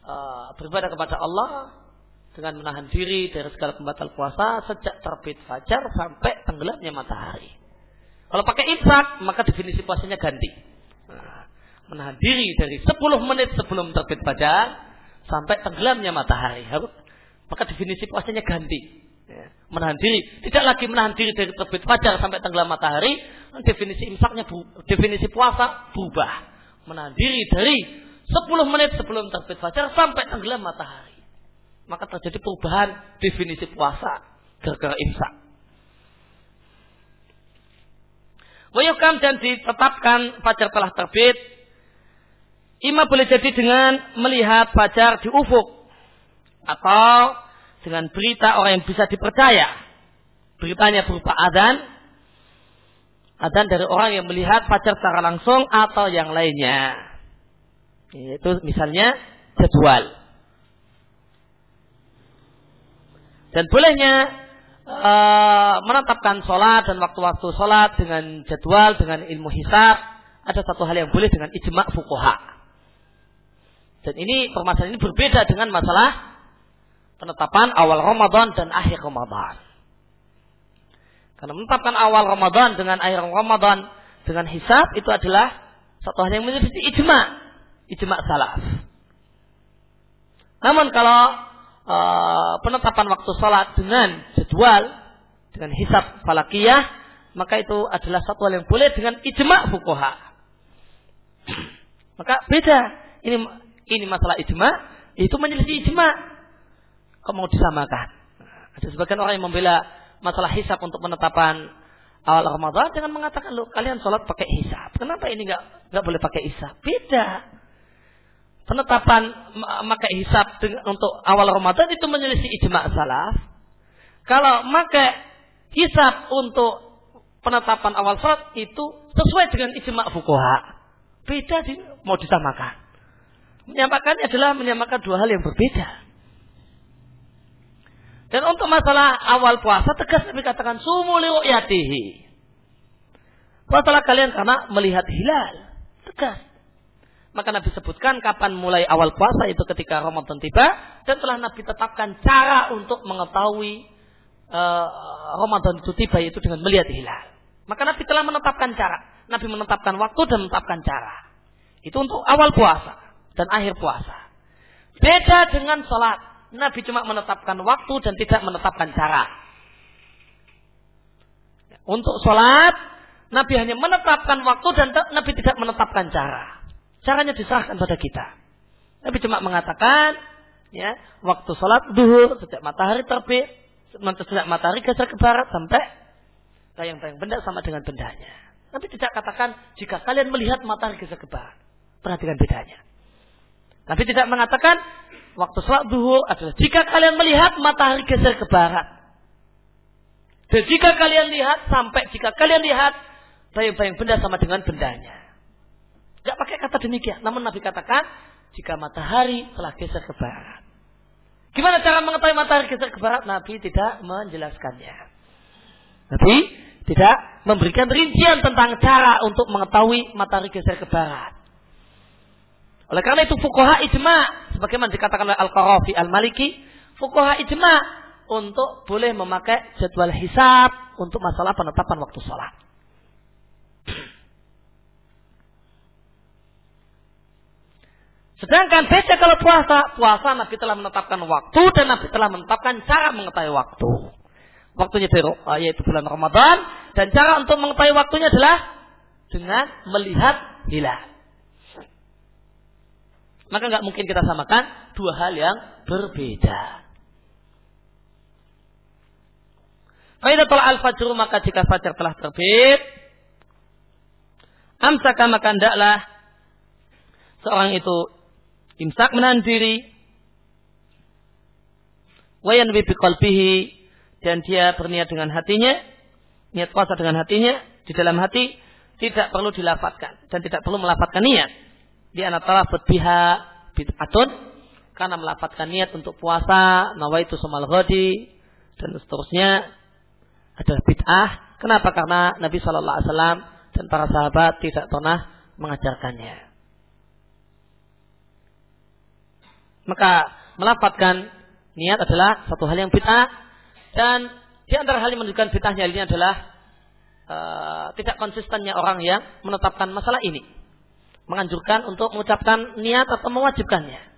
uh, beribadah kepada Allah dengan menahan diri dari segala pembatal puasa sejak terbit fajar sampai tenggelamnya matahari. Kalau pakai imsak, maka definisi puasanya ganti. Nah, menahan diri dari 10 menit sebelum terbit fajar sampai tenggelamnya matahari. Maka definisi puasanya ganti. Ya, menahan diri. Tidak lagi menahan diri dari terbit fajar sampai tenggelam matahari. Definisi imsaknya, definisi puasa berubah. Menahan diri dari 10 menit sebelum terbit fajar sampai tenggelam matahari. Maka terjadi perubahan definisi puasa gara-gara imsak. Wayukam dan ditetapkan fajar telah terbit. Ima boleh jadi dengan melihat fajar di ufuk. Atau dengan berita orang yang bisa dipercaya. Beritanya berupa adan, adan dari orang yang melihat fajar secara langsung atau yang lainnya. Yaitu misalnya jadwal. Dan bolehnya uh, menetapkan sholat dan waktu-waktu sholat dengan jadwal, dengan ilmu hisab. Ada satu hal yang boleh dengan ijma' fukuha. Dan ini permasalahan ini berbeda dengan masalah penetapan awal Ramadan dan akhir Ramadan. Karena menetapkan awal Ramadan dengan akhir Ramadan dengan hisab itu adalah satu hal yang menjadi ijma, ijma salaf. Namun kalau uh, penetapan waktu sholat dengan jadwal dengan hisab falakiyah maka itu adalah satu hal yang boleh dengan ijma fukoha. [clears throat] maka beda ini ini masalah ijma itu menyelisih ijma kok mau disamakan? Ada sebagian orang yang membela masalah hisap untuk penetapan awal Ramadan dengan mengatakan lo kalian sholat pakai hisap. Kenapa ini nggak nggak boleh pakai hisap? Beda. Penetapan pakai hisap untuk awal Ramadan itu menyelisih ijma salaf. Kalau pakai hisap untuk penetapan awal sholat itu sesuai dengan ijma fukuha. Beda di, mau disamakan. Menyamakannya adalah menyamakan dua hal yang berbeda. Dan untuk masalah awal puasa tegas Nabi katakan sumu li ru'yatihi. Puasalah kalian karena melihat hilal. Tegas. Maka Nabi sebutkan kapan mulai awal puasa itu ketika Ramadan tiba dan telah Nabi tetapkan cara untuk mengetahui uh, Ramadan itu tiba yaitu dengan melihat hilal. Maka Nabi telah menetapkan cara. Nabi menetapkan waktu dan menetapkan cara. Itu untuk awal puasa dan akhir puasa. Beda dengan sholat. Nabi cuma menetapkan waktu dan tidak menetapkan cara. Untuk sholat, Nabi hanya menetapkan waktu dan Nabi tidak menetapkan cara. Caranya diserahkan pada kita. Nabi cuma mengatakan, ya, waktu sholat duhur sejak matahari terbit, sejak matahari geser ke barat sampai bayang-bayang benda sama dengan bendanya. Nabi tidak katakan jika kalian melihat matahari geser ke barat. Perhatikan bedanya. Nabi tidak mengatakan waktu sholat duhur adalah jika kalian melihat matahari geser ke barat. Dan jika kalian lihat sampai jika kalian lihat bayang-bayang benda sama dengan bendanya. Gak pakai kata demikian. Namun Nabi katakan jika matahari telah geser ke barat. Gimana cara mengetahui matahari geser ke barat? Nabi tidak menjelaskannya. Nabi tidak memberikan rincian tentang cara untuk mengetahui matahari geser ke barat. Oleh karena itu fukoha ijma, sebagaimana dikatakan oleh Al-Qarafi Al-Maliki, fukoha ijma untuk boleh memakai jadwal hisab untuk masalah penetapan waktu sholat. Sedangkan beda kalau puasa, puasa Nabi telah menetapkan waktu dan Nabi telah menetapkan cara mengetahui waktu. Waktunya yaitu bulan Ramadan dan cara untuk mengetahui waktunya adalah dengan melihat hilal. Maka nggak mungkin kita samakan dua hal yang berbeda. telah al-fajr maka jika fajar telah terbit, amsaka maka hendaklah seorang itu imsak menahan diri, wayan qalbihi dan dia berniat dengan hatinya, niat puasa dengan hatinya di dalam hati tidak perlu dilafatkan dan tidak perlu melafatkan niat. Di antara biha bid'atun karena melafatkan niat untuk puasa, nawaitu somal ghadi dan seterusnya adalah bid'ah. Kenapa? Karena Nabi Shallallahu Alaihi Wasallam dan para sahabat tidak pernah mengajarkannya. Maka melafatkan niat adalah satu hal yang bid'ah dan di antara hal yang menunjukkan bid'ahnya ini adalah uh, tidak konsistennya orang yang menetapkan masalah ini. Menganjurkan untuk mengucapkan niat atau mewajibkannya.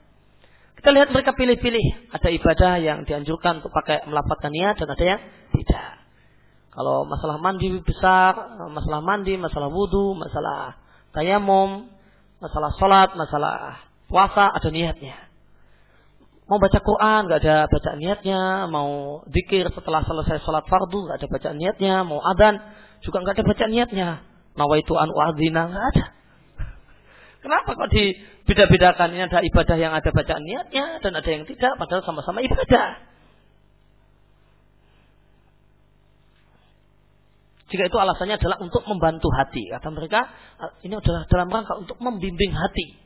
Kita lihat mereka pilih-pilih. Ada ibadah yang dianjurkan untuk pakai melafatkan niat dan ada yang tidak. Kalau masalah mandi besar, masalah mandi, masalah wudhu, masalah tayamum, masalah sholat, masalah puasa, ada niatnya. Mau baca Quran, nggak ada bacaan niatnya. Mau zikir setelah selesai sholat fardu, nggak ada bacaan niatnya. Mau adan, juga nggak ada bacaan niatnya. Nawaitu an uadzina, nggak ada. Kenapa kok dibeda-bedakan? Ini ada ibadah yang ada bacaan niatnya dan ada yang tidak, padahal sama-sama ibadah. Jika itu alasannya adalah untuk membantu hati. Kata mereka, ini adalah dalam rangka untuk membimbing hati.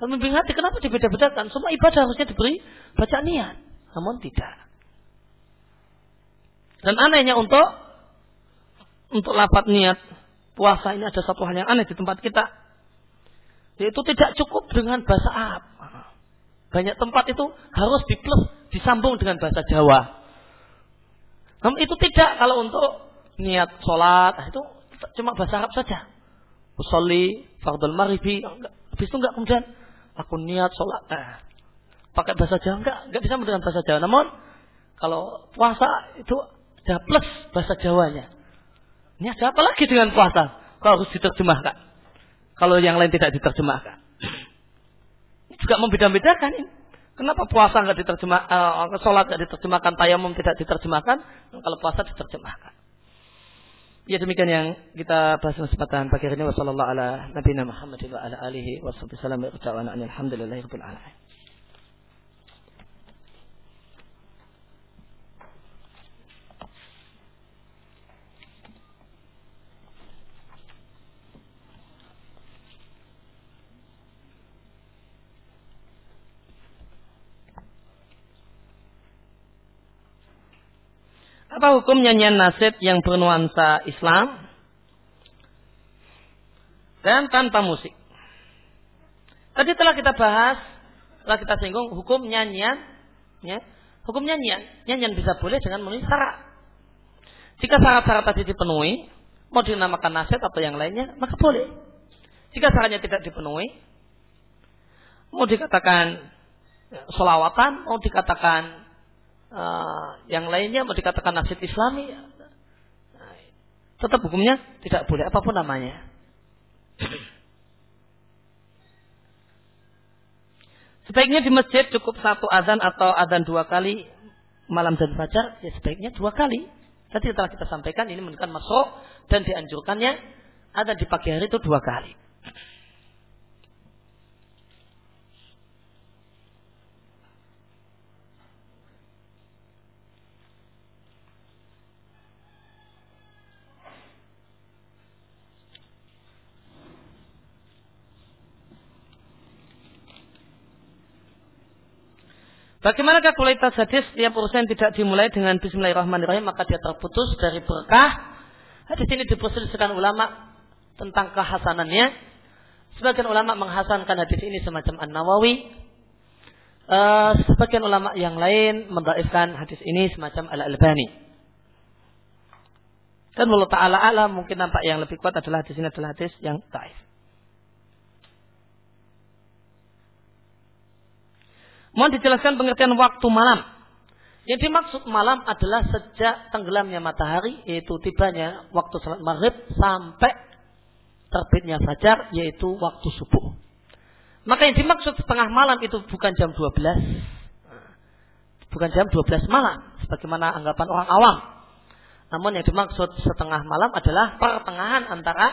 Kalau membimbing hati, kenapa dibeda-bedakan? Semua ibadah harusnya diberi baca niat. Namun tidak. Dan anehnya untuk untuk lapat niat puasa ini ada satu hal yang aneh di tempat kita. Yaitu tidak cukup dengan bahasa Arab. Banyak tempat itu harus diplus, disambung dengan bahasa Jawa. Namun itu tidak kalau untuk niat sholat, nah itu cuma bahasa Arab saja. Usolli, fardul maribi, habis itu enggak kemudian aku niat sholat. Nah, pakai bahasa Jawa enggak, enggak bisa dengan bahasa Jawa. Namun kalau puasa itu ada plus bahasa Jawanya. Ini ada apa lagi dengan puasa? Kalau harus diterjemahkan. Kalau yang lain tidak diterjemahkan. Ini juga membeda-bedakan ini. Kenapa puasa nggak diterjemah, uh, sholat nggak diterjemahkan, tayamum tidak diterjemahkan, kalau puasa diterjemahkan. Ya demikian yang kita bahas kesempatan pagi ini wasallallahu ala nabiyina Muhammad wa ala alihi wa sallam wa Apa hukum nyanyian nasid yang bernuansa Islam dan tanpa musik? Tadi telah kita bahas, telah kita singgung hukum nyanyian, ya, hukum nyanyian. Nyanyian bisa boleh dengan memenuhi syarat. Jika syarat-syarat tadi dipenuhi, mau dinamakan nasid atau yang lainnya, maka boleh. Jika syaratnya tidak dipenuhi, mau dikatakan solawatan, mau dikatakan uh, yang lainnya mau dikatakan nasib islami tetap hukumnya tidak boleh apa pun namanya. Sebaiknya di masjid cukup satu adzan atau adzan dua kali malam dan fajar ya sebaiknya dua kali. Tadi telah kita sampaikan ini menunjukkan masuk dan dianjurkannya ada di pagi hari itu dua kali Bagaimanakah kualitas hadis setiap urusan tidak dimulai dengan Bismillahirrahmanirrahim maka dia terputus dari berkah. Hadis ini diperselisihkan ulama tentang kehasanannya. Sebagian ulama menghasankan hadis ini semacam An Nawawi. uh, sebagian ulama yang lain mendaifkan hadis ini semacam al-Albani. Dan Allah Ta'ala alam mungkin nampak yang lebih kuat adalah hadis ini adalah hadis yang taif. Mohon dijelaskan pengertian waktu malam. Yang dimaksud malam adalah sejak tenggelamnya matahari, yaitu tibanya waktu salat maghrib sampai terbitnya fajar, yaitu waktu subuh. Maka yang dimaksud setengah malam itu bukan jam 12. Bukan jam 12 malam. Sebagaimana anggapan orang awam. Namun yang dimaksud setengah malam adalah pertengahan antara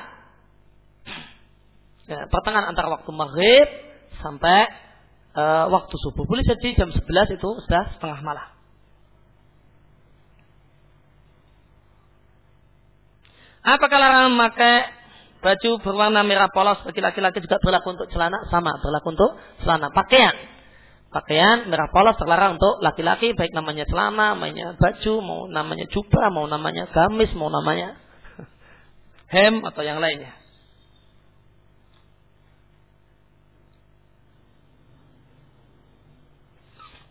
ya, pertengahan antara waktu maghrib sampai uh, waktu subuh. Boleh jadi jam 11 itu sudah setengah malam. Apakah larangan memakai baju berwarna merah polos bagi laki-laki juga berlaku untuk celana? Sama, berlaku untuk celana. Pakaian pakaian merah polos terlarang untuk laki-laki baik namanya celana, namanya baju, mau namanya jubah, mau namanya gamis, mau namanya [laughs] hem atau yang lainnya.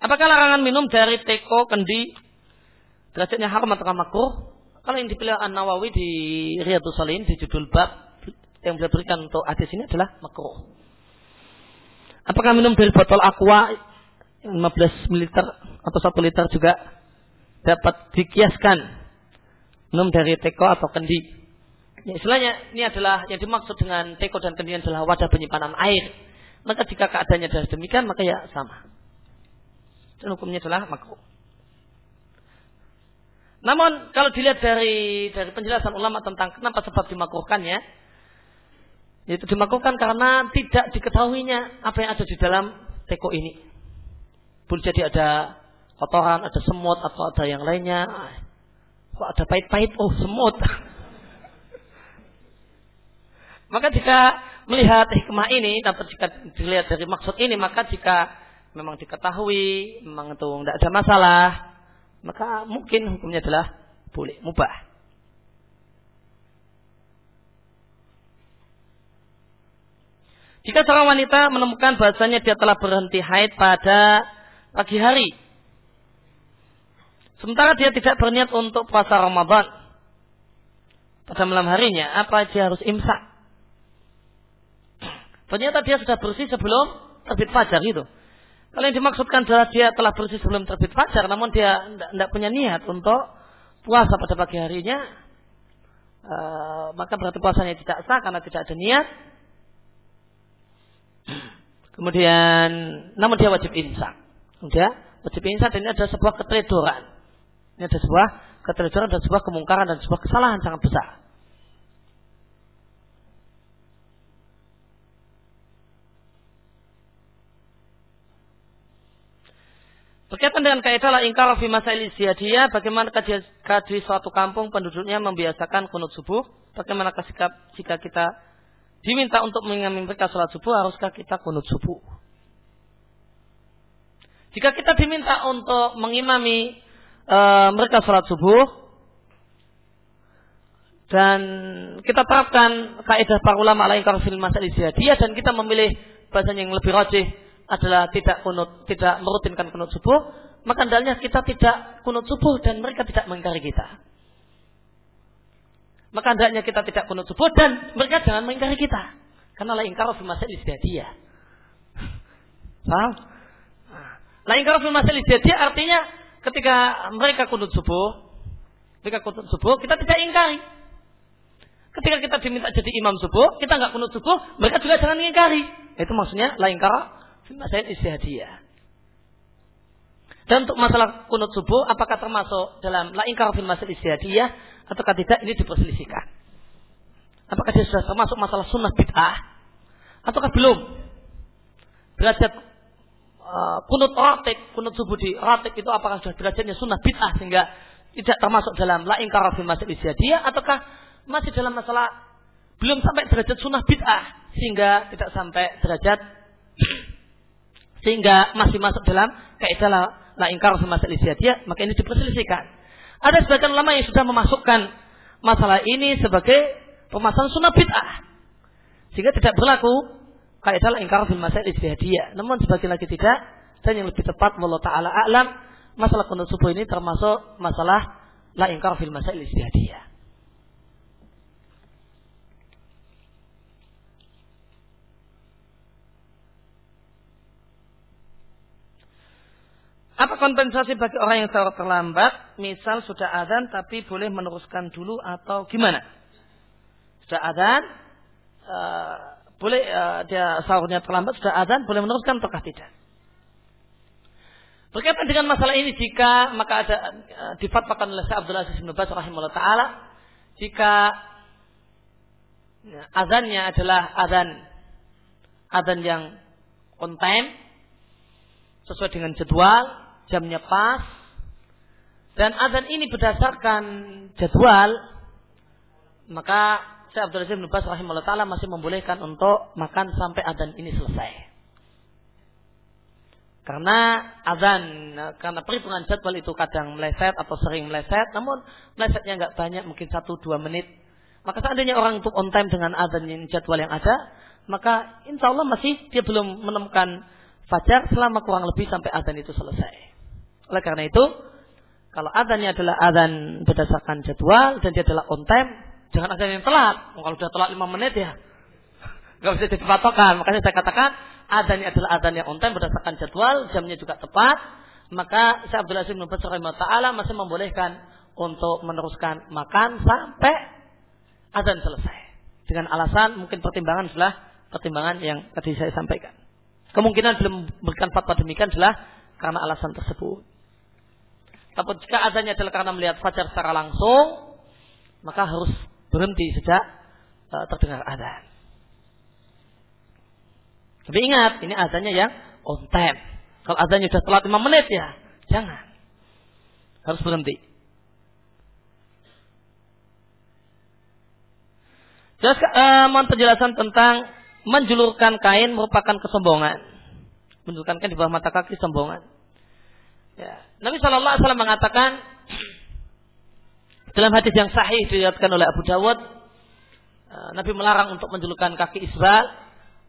Apakah larangan minum dari teko kendi derajatnya haram atau makruh? Kalau yang dipilih An Nawawi di Riyadus Salihin di judul bab yang berikan untuk hadis ini adalah makruh. Apakah minum dari botol aqua 15 ml atau 1 liter juga dapat dikiaskan minum dari teko atau kendi. Ya, istilahnya ini adalah yang dimaksud dengan teko dan kendi adalah wadah penyimpanan air. Maka jika keadaannya adalah demikian maka ya sama. Dan hukumnya adalah makruh. Namun kalau dilihat dari dari penjelasan ulama tentang kenapa sebab dimakruhkannya, itu dimakruhkan karena tidak diketahuinya apa yang ada di dalam teko ini. Boleh jadi ada kotoran, ada semut atau ada yang lainnya. Kok ada pahit-pahit? Oh, semut. [laughs] maka jika melihat hikmah ini, dapat jika dilihat dari maksud ini, maka jika memang diketahui, memang itu tidak ada masalah, maka mungkin hukumnya adalah boleh, mubah. Jika seorang wanita menemukan bahasanya dia telah berhenti haid pada pagi hari. Sementara dia tidak berniat untuk puasa Ramadan. Pada malam harinya, apa dia harus imsak? Ternyata dia sudah bersih sebelum terbit fajar itu. Kalau yang dimaksudkan adalah dia telah bersih sebelum terbit fajar, namun dia tidak punya niat untuk puasa pada pagi harinya, uh, maka berarti puasanya tidak sah karena tidak ada niat. Kemudian, namun dia wajib imsak. Ya, wajib insan dan ini adalah sebuah keteledoran. Ini adalah sebuah keteledoran dan sebuah kemungkaran dan sebuah kesalahan sangat besar. Berkaitan dengan kaidah la ingkar fi masail dia bagaimana di suatu kampung penduduknya membiasakan kunut subuh? Bagaimana sikap jika kita diminta untuk mereka sholat subuh, haruskah kita kunut subuh? Jika kita diminta untuk mengimami e, mereka sholat subuh dan kita terapkan kaidah para ulama lain kalau film masalah dia dan kita memilih bahasa yang lebih rajih adalah tidak kunut, tidak merutinkan kunut subuh, maka hendaknya kita tidak kunut subuh dan mereka tidak mengingkari kita. Maka hendaknya kita tidak kunut subuh dan mereka jangan mengingkari kita. Karena la ingkar fi masail dia. [laughs] Paham? Lain kalau fil masalah jadi artinya ketika mereka kunut subuh, mereka kunut subuh, kita tidak ingkari. Ketika kita diminta jadi imam subuh, kita nggak kunut subuh, mereka juga jangan ingkari. Itu maksudnya lain kalau masalah istihadiyah. Dan untuk masalah kunut subuh, apakah termasuk dalam la ingkar fil masalah istihadiyah ataukah tidak ini diperselisihkan. Apakah dia sudah termasuk masalah sunnah bid'ah ataukah belum? Derajat uh, kunut ratib, kunut subuh di ratib itu apakah sudah derajatnya sunnah bid'ah sehingga tidak termasuk dalam la ingkar fi masalah dia ataukah masih dalam masalah belum sampai derajat sunnah bid'ah sehingga tidak sampai derajat sehingga masih masuk dalam kaidah la, la ingkar fi masalah dia maka ini diperselisihkan. Ada sebagian ulama yang sudah memasukkan masalah ini sebagai permasalahan sunnah bid'ah sehingga tidak berlaku kaidah ingkar fil masail ijtihadiyah. Namun sebagian lagi tidak Dan yang lebih tepat, Allah Ta'ala a'lam, masalah kunut subuh ini termasuk masalah la ingkar fil masail istihadiyah. Apa kompensasi bagi orang yang sahur terlambat? Misal sudah adzan tapi boleh meneruskan dulu atau gimana? Sudah adzan, uh, boleh uh, dia sahurnya terlambat sudah adzan boleh meneruskan ataukah tidak? Berkaitan dengan masalah ini jika maka ada uh, difatwakan oleh Syekh Abdul Aziz bin Baz rahimahullah taala jika ya, azannya adalah azan azan yang on time sesuai dengan jadwal jamnya pas dan azan ini berdasarkan jadwal maka saya Abdul Aziz bin Bas rahimahullah taala masih membolehkan untuk makan sampai azan ini selesai. Karena azan, karena perhitungan jadwal itu kadang meleset atau sering meleset, namun melesetnya nggak banyak, mungkin satu dua menit. Maka seandainya orang itu on time dengan azan yang jadwal yang ada, maka insya Allah masih dia belum menemukan fajar selama kurang lebih sampai azan itu selesai. Oleh karena itu, kalau adanya adalah adzan berdasarkan jadwal dan dia adalah on time, jangan ada yang telat. Kalau sudah telat 5 menit ya, [laughs] nggak bisa jadi patokan. Makanya saya katakan adanya adalah adzan yang on time berdasarkan jadwal, jamnya juga tepat. Maka saya Abdul Aziz bin Taala masih membolehkan untuk meneruskan makan sampai adzan selesai. Dengan alasan mungkin pertimbangan adalah pertimbangan yang tadi saya sampaikan. Kemungkinan belum memberikan fatwa demikian adalah karena alasan tersebut. Tapi jika adanya adalah karena melihat fajar secara langsung, maka harus berhenti sejak uh, terdengar adzan. Tapi ingat, ini adanya yang on time. Kalau adanya sudah telat 5 menit ya, jangan. Harus berhenti. Jelas, uh, mohon penjelasan tentang menjulurkan kain merupakan kesombongan. Menjulurkan kain di bawah mata kaki sombongan. Ya. Nabi Shallallahu Alaihi Wasallam mengatakan [clears throat] dalam hadis yang sahih diriwayatkan oleh Abu Dawud, uh, Nabi melarang untuk menjulurkan kaki isbal,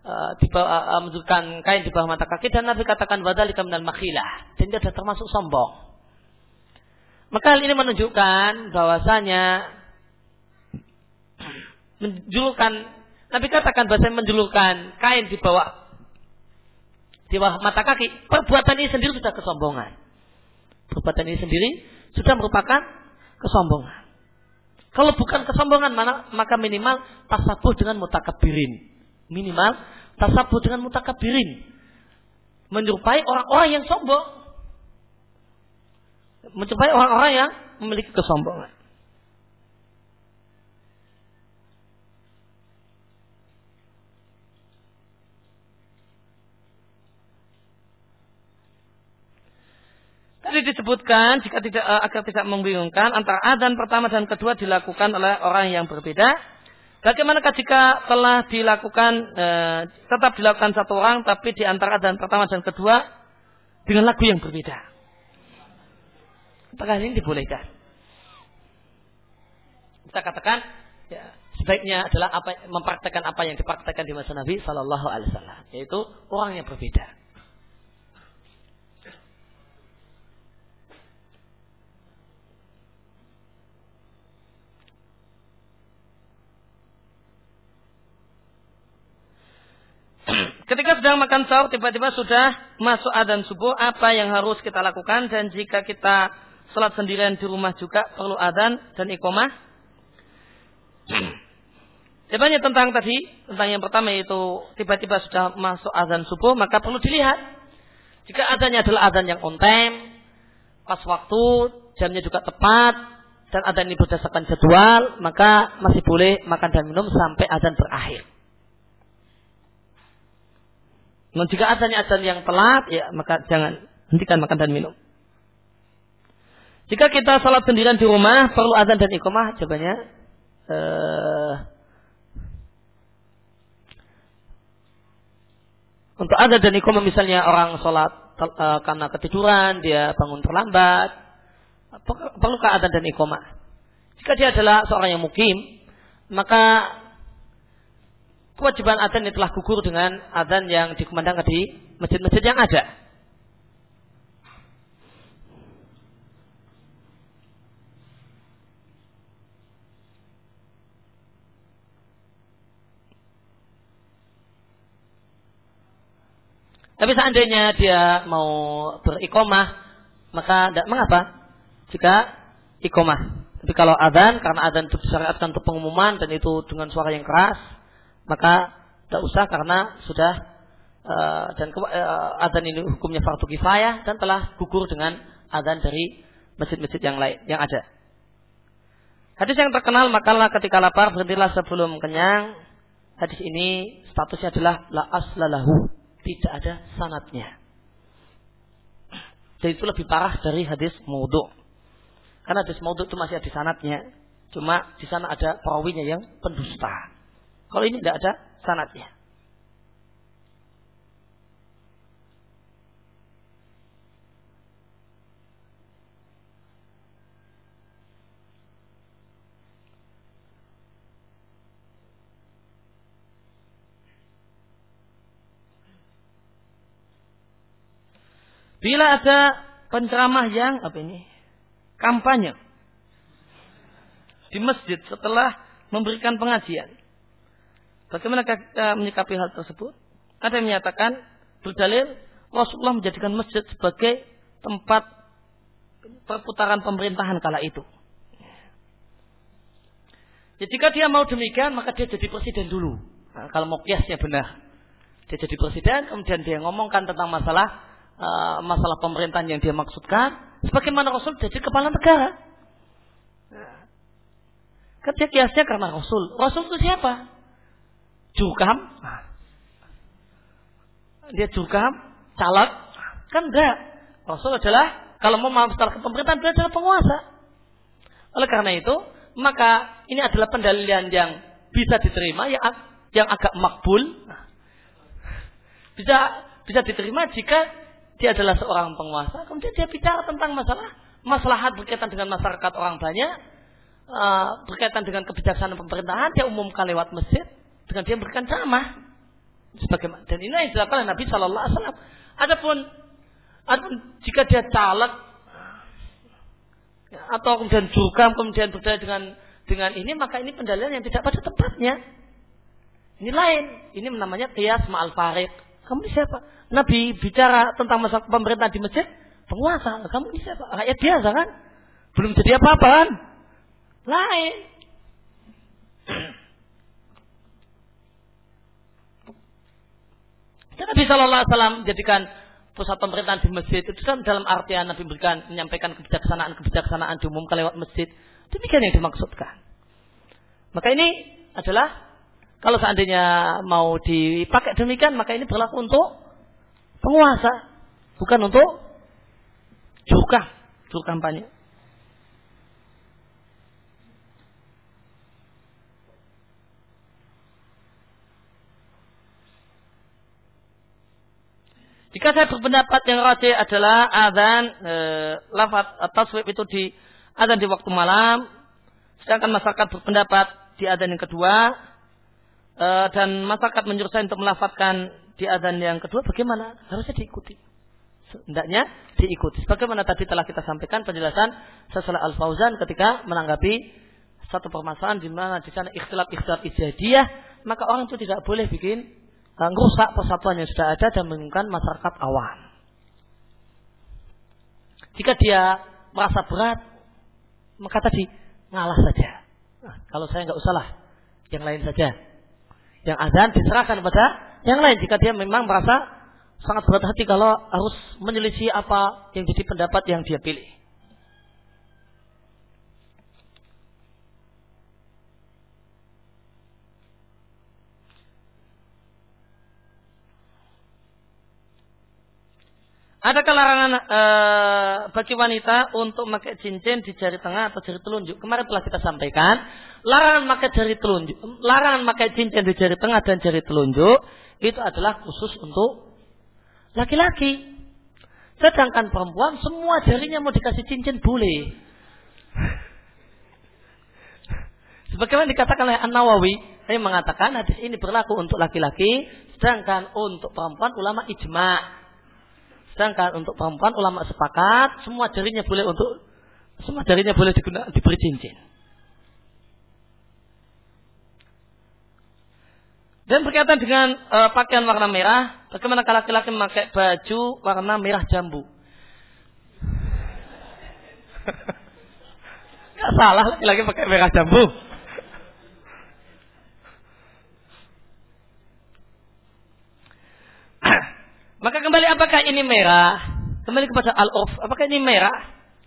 uh, di bawah, uh, menjulurkan kain di bawah mata kaki dan Nabi katakan wadalika minal makhilah dan dia sudah termasuk sombong. Maka hal ini menunjukkan bahwasanya [clears throat] menjulurkan Nabi katakan bahasa menjulurkan kain di bawah di bawah mata kaki perbuatan ini sendiri sudah kesombongan perbuatan ini sendiri sudah merupakan kesombongan. Kalau bukan kesombongan mana maka minimal tasabuh dengan mutakabirin. Minimal tasabuh dengan mutakabirin. Menyerupai orang-orang yang sombong. Menyerupai orang-orang yang memiliki kesombongan. Tadi disebutkan jika tidak uh, agar tidak membingungkan antara adzan pertama dan kedua dilakukan oleh orang yang berbeda. Bagaimanakah jika telah dilakukan uh, tetap dilakukan satu orang tapi di antara adzan pertama dan kedua dengan lagu yang berbeda? Apakah ini dibolehkan? Kita katakan ya, sebaiknya adalah apa mempraktekkan apa yang dipraktekkan di masa Nabi Shallallahu Alaihi Wasallam, yaitu orang yang berbeda. Ketika sedang makan sahur, tiba-tiba sudah masuk adzan subuh, apa yang harus kita lakukan? Dan jika kita sholat sendirian di rumah juga perlu adzan dan iqomah? [clears throat] Jawabannya tentang tadi, tentang yang pertama yaitu tiba-tiba sudah masuk adzan subuh, maka perlu dilihat. Jika adzannya adalah adzan yang on time, pas waktu, jamnya juga tepat, dan adzan ini berdasarkan jadwal, maka masih boleh makan dan minum sampai adzan berakhir. Namun jika adanya azan yang telat, ya maka jangan hentikan makan dan minum. Jika kita salat sendirian di rumah, perlu azan dan iqamah? Jawabannya, uh, untuk azan dan iqamah misalnya orang sholat uh, karena ketiduran, dia bangun terlambat, perlukah azan dan iqamah? Jika dia adalah seorang yang mukim, maka kewajiban adzan yang telah gugur dengan adzan yang dikumandangkan di masjid-masjid yang ada. Tapi seandainya dia mau berikomah, maka tidak mengapa jika ikomah. Tapi kalau adzan, karena adzan itu disyariatkan untuk pengumuman dan itu dengan suara yang keras, maka tidak usah karena sudah uh, dan uh, adzan ini hukumnya fardu kifayah dan telah gugur dengan adzan dari masjid-masjid yang lain yang ada. Hadis yang terkenal makalah ketika lapar berhentilah sebelum kenyang. Hadis ini statusnya adalah la aslalahu, tidak ada sanatnya. Dan itu lebih parah dari hadis maudhu. Karena hadis maudhu itu masih ada sanatnya. Cuma di sana ada perawinya yang pendusta. Kalau ini tidak ada sanatnya. Bila ada penceramah yang apa ini? Kampanye di masjid setelah memberikan pengajian. Bagaimana kita menyikapi hal tersebut? Ada yang menyatakan berdalil Rasulullah menjadikan masjid sebagai tempat perputaran pemerintahan kala itu. Ya, jika dia mau demikian, maka dia jadi presiden dulu. Nah, kalau mau kiasnya benar. Dia jadi presiden, kemudian dia ngomongkan tentang masalah uh, masalah pemerintahan yang dia maksudkan, sebagaimana Rasul jadi kepala negara. Kan dia kiasnya karena Rasul. Rasul itu siapa? Jurkam. Dia jurkam, caleg. Kan enggak. Rasul adalah kalau mau masalah pemerintahan dia adalah penguasa. Oleh karena itu, maka ini adalah pendalilan yang bisa diterima, yang, yang agak makbul. Bisa bisa diterima jika dia adalah seorang penguasa, kemudian dia bicara tentang masalah maslahat berkaitan dengan masyarakat orang banyak, uh, berkaitan dengan kebijaksanaan pemerintahan, dia umumkan lewat masjid dengan dia memberikan ceramah. Sebagaimana dan ini yang dilakukan oleh Nabi Shallallahu Alaihi Wasallam. Adapun, adapun jika dia caleg atau kemudian juga kemudian berdaya dengan dengan ini maka ini pendalilan yang tidak pada tempatnya. Ini lain. Ini namanya kias ma'al farid. Kamu ini siapa? Nabi bicara tentang masa pemerintahan di masjid, penguasa. Kamu ini siapa? Rakyat biasa kan? Belum jadi apa-apa kan? Lain. Dan Nabi Shallallahu Alaihi Wasallam jadikan pusat pemerintahan di masjid itu kan dalam artian Nabi berikan menyampaikan kebijaksanaan kebijaksanaan diumumkan lewat masjid. Demikian yang dimaksudkan. Maka ini adalah kalau seandainya mau dipakai demikian, maka ini berlaku untuk penguasa, bukan untuk juga juru Jika saya berpendapat yang rajih adalah adzan e, lafaz taswib itu di adzan di waktu malam, sedangkan masyarakat berpendapat di adzan yang kedua e, dan masyarakat menyuruh saya untuk melafatkan di adzan yang kedua bagaimana? Harusnya diikuti. Hendaknya diikuti. Bagaimana tadi telah kita sampaikan penjelasan sesuai Al Fauzan ketika menanggapi satu permasalahan di mana di sana ikhtilaf ikhtilaf ijadiyah, maka orang itu tidak boleh bikin rusak persatuan yang sudah ada dan menginginkan masyarakat awam. Jika dia merasa berat, maka tadi ngalah saja. Nah, kalau saya nggak usah lah, yang lain saja. Yang azan diserahkan kepada yang lain jika dia memang merasa sangat berat hati kalau harus menyelisih apa yang jadi pendapat yang dia pilih. Adakah larangan e, bagi wanita untuk memakai cincin di jari tengah atau jari telunjuk? Kemarin telah kita sampaikan, larangan memakai jari telunjuk, larangan memakai cincin di jari tengah dan jari telunjuk itu adalah khusus untuk laki-laki. Sedangkan perempuan semua jarinya mau dikasih cincin boleh. Sebagaimana dikatakan oleh An Nawawi, saya mengatakan hadis ini berlaku untuk laki-laki, sedangkan untuk perempuan ulama ijma Sedangkan untuk perempuan ulama sepakat semua jarinya boleh untuk semua jarinya boleh digunakan diberi cincin. Dan berkaitan dengan uh, pakaian warna merah, bagaimana kalau laki-laki memakai baju warna merah jambu? [laughs] Gak salah laki-laki pakai merah jambu. [clears throat] Maka kembali apakah ini merah? Kembali kepada al-urf. Apakah ini merah?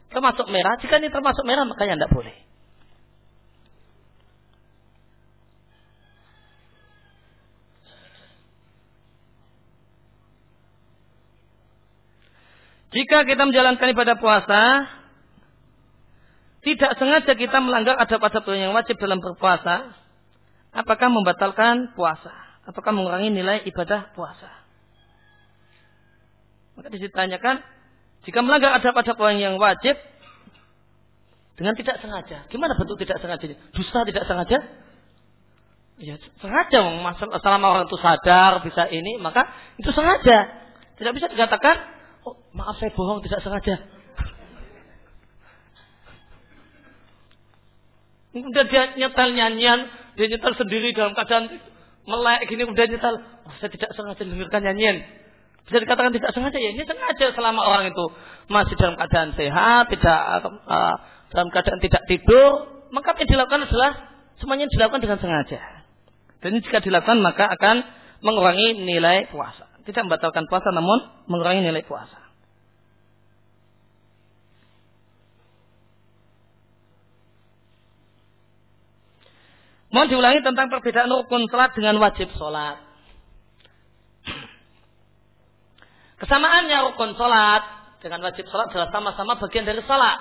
Termasuk merah? Jika ini termasuk merah, makanya tidak boleh. Jika kita menjalankan ibadah puasa, tidak sengaja kita melanggar adab-adab yang wajib dalam berpuasa, apakah membatalkan puasa? Apakah mengurangi nilai ibadah puasa? Maka ditanyakan, jika melanggar adab-adab yang wajib, dengan tidak sengaja. Gimana bentuk tidak sengaja? Dusta tidak sengaja? Ya sengaja, selama orang itu sadar bisa ini, maka itu sengaja. Tidak bisa dikatakan Oh, maaf saya bohong tidak sengaja. Udah dia nyetel nyanyian, dia nyetel sendiri dalam keadaan melek gini udah nyetel. Oh, saya tidak sengaja dengarkan nyanyian. Bisa dikatakan tidak sengaja ya, ini sengaja selama orang itu masih dalam keadaan sehat, tidak uh, dalam keadaan tidak tidur, maka yang dilakukan adalah semuanya dilakukan dengan sengaja. Dan jika dilakukan maka akan mengurangi nilai puasa. Tidak membatalkan puasa namun mengurangi nilai puasa. Mohon diulangi tentang perbedaan rukun salat dengan wajib salat. Kesamaannya rukun salat dengan wajib salat adalah sama-sama bagian dari salat.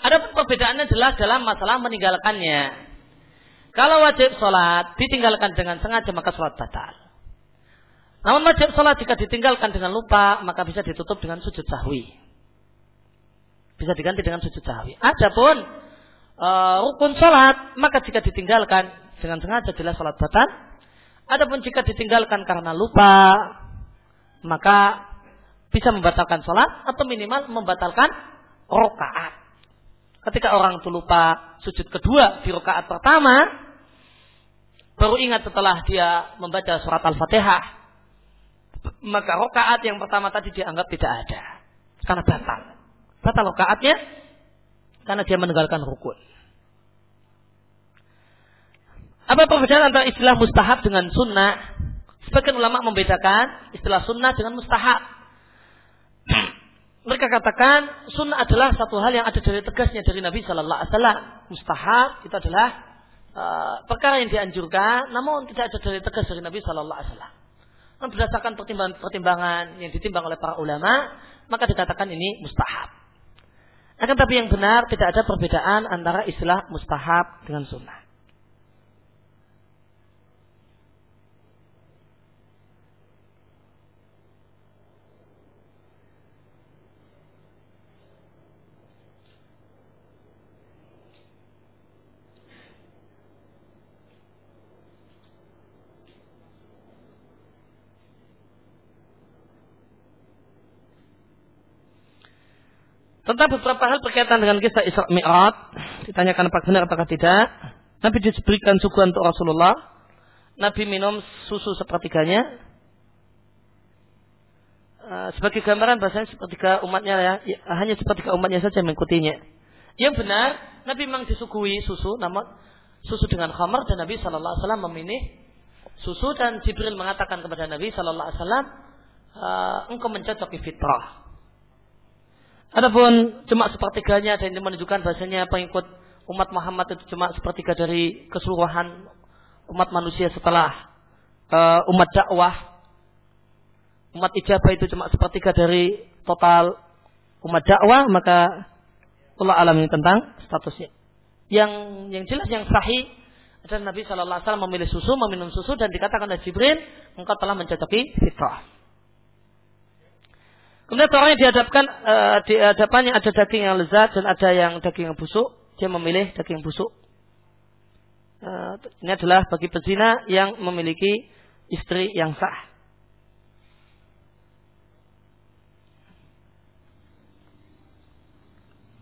Ada perbedaannya adalah dalam masalah meninggalkannya. Kalau wajib salat ditinggalkan dengan sengaja maka salat batal. Namun wajib sholat jika ditinggalkan dengan lupa, maka bisa ditutup dengan sujud sahwi. Bisa diganti dengan sujud sahwi. Adapun uh, rukun sholat, maka jika ditinggalkan dengan sengaja jelas sholat batal. Adapun jika ditinggalkan karena lupa, maka bisa membatalkan sholat atau minimal membatalkan rokaat. Ketika orang itu lupa sujud kedua di rokaat pertama, baru ingat setelah dia membaca surat Al-Fatihah maka rokaat yang pertama tadi dianggap tidak ada. Karena batal. Batal rokaatnya karena dia meninggalkan rukun. Apa perbedaan antara istilah mustahab dengan sunnah? Sebagian ulama membedakan istilah sunnah dengan mustahab. [clears throat] Mereka katakan sunnah adalah satu hal yang ada dari tegasnya dari Nabi Shallallahu Alaihi Wasallam. Mustahab itu adalah uh, perkara yang dianjurkan, namun tidak ada dari tegas dari Nabi Shallallahu Alaihi Wasallam berdasarkan pertimbangan-pertimbangan yang ditimbang oleh para ulama, maka dikatakan ini mustahab. Akan tapi yang benar tidak ada perbedaan antara istilah mustahab dengan sunnah. Tentang beberapa hal berkaitan dengan kisah Isra Mi'raj, ditanyakan apakah benar apakah tidak. Nabi diberikan suguhan untuk Rasulullah. Nabi minum susu sepertiganya. Uh, sebagai gambaran bahasanya sepertiga umatnya ya, ya, hanya sepertiga umatnya saja mengikutinya. Yang benar, Nabi memang disuguhi susu, namun susu dengan khamar dan Nabi Shallallahu Alaihi Wasallam memilih susu dan Jibril mengatakan kepada Nabi Shallallahu Alaihi Wasallam, uh, engkau mencocoki fitrah. Adapun cuma sepertiganya dan ini menunjukkan bahasanya pengikut umat Muhammad itu cuma sepertiga dari keseluruhan umat manusia setelah uh, umat dakwah. Umat ijabah itu cuma sepertiga dari total umat dakwah, maka Allah alami tentang statusnya. Yang yang jelas yang sahih adalah Nabi Shallallahu Alaihi Wasallam memilih susu, meminum susu dan dikatakan oleh Jibril, engkau telah mencocoki fitrah. Kemudian seorang yang dihadapkan uh, di hadapannya ada daging yang lezat dan ada yang daging yang busuk, dia memilih daging yang busuk. Uh, ini adalah bagi pezina yang memiliki istri yang sah.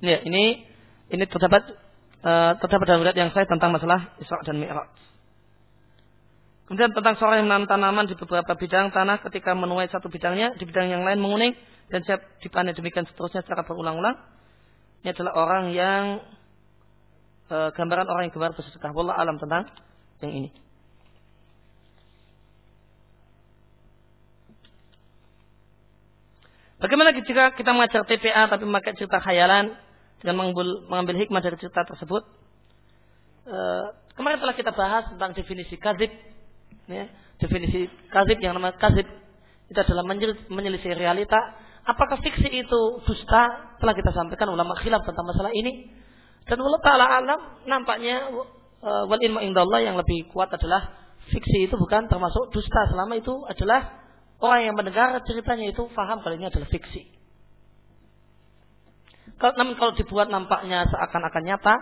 Ya, ini ini terdapat uh, terdapat dalam riwayat yang saya tentang masalah Isra dan Mi'raj. Kemudian tentang seorang yang menanam tanaman di beberapa bidang tanah ketika menuai satu bidangnya, di bidang yang lain menguning dan siap dipanen demikian seterusnya secara berulang-ulang. Ini adalah orang yang e, gambaran orang yang gemar bersedekah. Wallah alam tentang yang ini. Bagaimana jika kita mengajar TPA tapi memakai cerita khayalan dengan mengambil, mengambil hikmah dari cerita tersebut? E, kemarin telah kita bahas tentang definisi kazib ya, definisi kazib yang namanya kazib itu adalah menyelisih realita. Apakah fiksi itu dusta? Telah kita sampaikan ulama khilaf tentang masalah ini. Dan Allah Ta'ala alam nampaknya uh, wal ilmu indallah yang lebih kuat adalah fiksi itu bukan termasuk dusta selama itu adalah orang yang mendengar ceritanya itu faham kalau ini adalah fiksi. Kalau, namun kalau dibuat nampaknya seakan-akan nyata,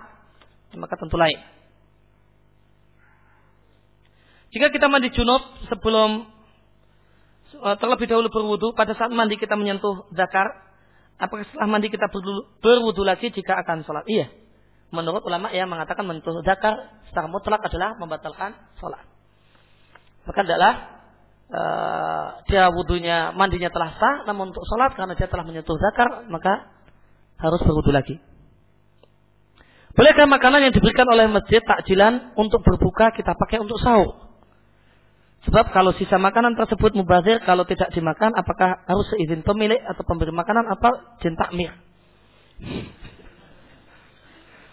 maka tentu lain. Jika kita mandi junub sebelum terlebih dahulu berwudu, pada saat mandi kita menyentuh zakar, apakah setelah mandi kita berwudu lagi jika akan sholat? Iya. Menurut ulama yang mengatakan menyentuh zakar secara mutlak adalah membatalkan sholat. Maka adalah uh, dia wudhunya mandinya telah sah, namun untuk sholat karena dia telah menyentuh zakar maka harus berwudu lagi. Bolehkah makanan yang diberikan oleh masjid takjilan untuk berbuka kita pakai untuk sahur? Sebab kalau sisa makanan tersebut mubazir, kalau tidak dimakan, apakah harus seizin pemilik atau pemberi makanan atau jin takmir? [laughs]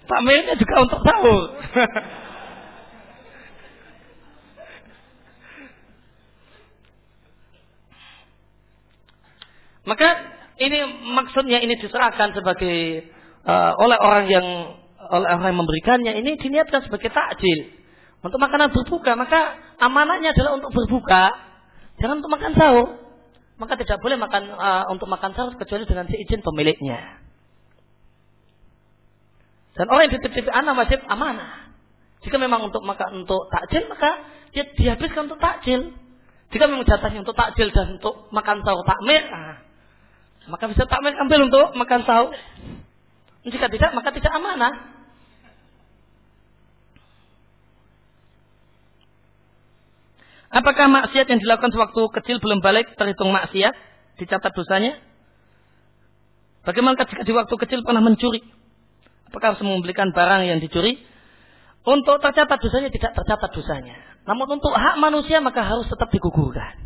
Takmirnya juga untuk tahu. [laughs] Maka ini maksudnya ini diserahkan sebagai uh, oleh orang yang oleh orang yang memberikannya ini diniatkan sebagai takjil untuk makanan berbuka, maka amanahnya adalah untuk berbuka, jangan untuk makan sahur. Maka tidak boleh makan uh, untuk makan sahur kecuali dengan seizin pemiliknya. Dan orang yang dititip anak wajib amanah. Jika memang untuk makan untuk takjil, maka dia dihabiskan untuk takjil. Jika memang jatahnya untuk takjil dan untuk makan sahur takmir, nah, maka bisa takmir ambil untuk makan sahur. Jika tidak, maka tidak amanah. Apakah maksiat yang dilakukan sewaktu kecil belum balik terhitung maksiat? Dicatat dosanya? Bagaimana jika di waktu kecil pernah mencuri? Apakah harus membelikan barang yang dicuri? Untuk tercatat dosanya tidak tercatat dosanya. Namun untuk hak manusia maka harus tetap digugurkan.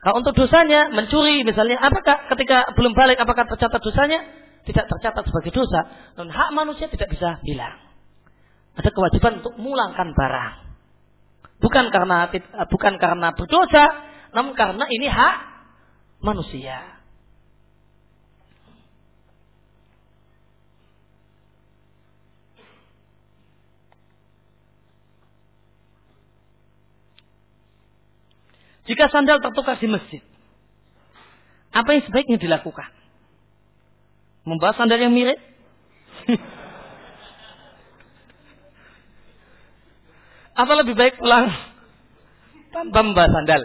Kalau untuk dosanya mencuri misalnya, apakah ketika belum balik apakah tercatat dosanya? Tidak tercatat sebagai dosa. Dan hak manusia tidak bisa hilang. Ada kewajiban untuk mulangkan barang. Bukan karena bukan karena berdosa, namun karena ini hak manusia. Jika sandal tertukar di masjid, apa yang sebaiknya dilakukan? Membawa sandal yang mirip? [laughs] Apa lebih baik pulang tanpa membawa sandal?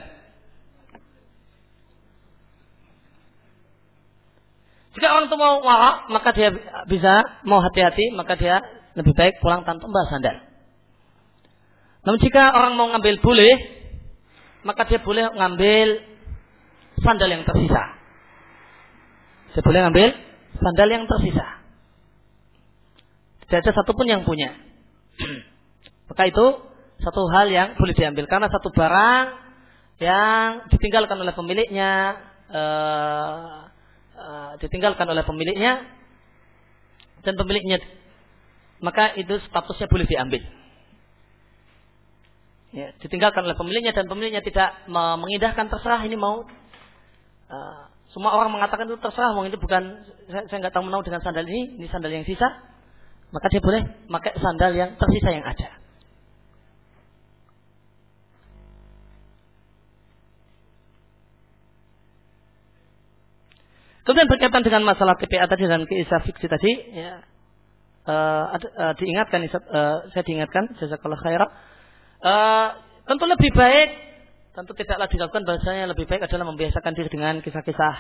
Jika orang itu mau warak, maka dia bisa mau hati-hati, maka dia lebih baik pulang tanpa membawa sandal. Namun jika orang mau ngambil boleh, maka dia boleh ngambil sandal yang tersisa. Dia boleh ngambil sandal yang tersisa. Tidak ada satupun yang punya. [clears throat] maka itu satu hal yang boleh diambil. Karena satu barang yang ditinggalkan oleh pemiliknya uh, uh, ditinggalkan oleh pemiliknya dan pemiliknya maka itu statusnya boleh diambil. Ya, ditinggalkan oleh pemiliknya dan pemiliknya tidak mengindahkan terserah ini mau. Uh, semua orang mengatakan itu terserah, mau itu bukan saya, saya nggak tahu menau dengan sandal ini, ini sandal yang sisa, maka dia boleh pakai sandal yang tersisa yang ada. Kemudian berkaitan dengan masalah TPA tadi dan kisah fiksi tadi, ya, uh, uh, diingatkan, uh, saya diingatkan, jazakallah khairah. Uh, tentu lebih baik, tentu tidaklah dilakukan bahasanya lebih baik adalah membiasakan diri dengan kisah-kisah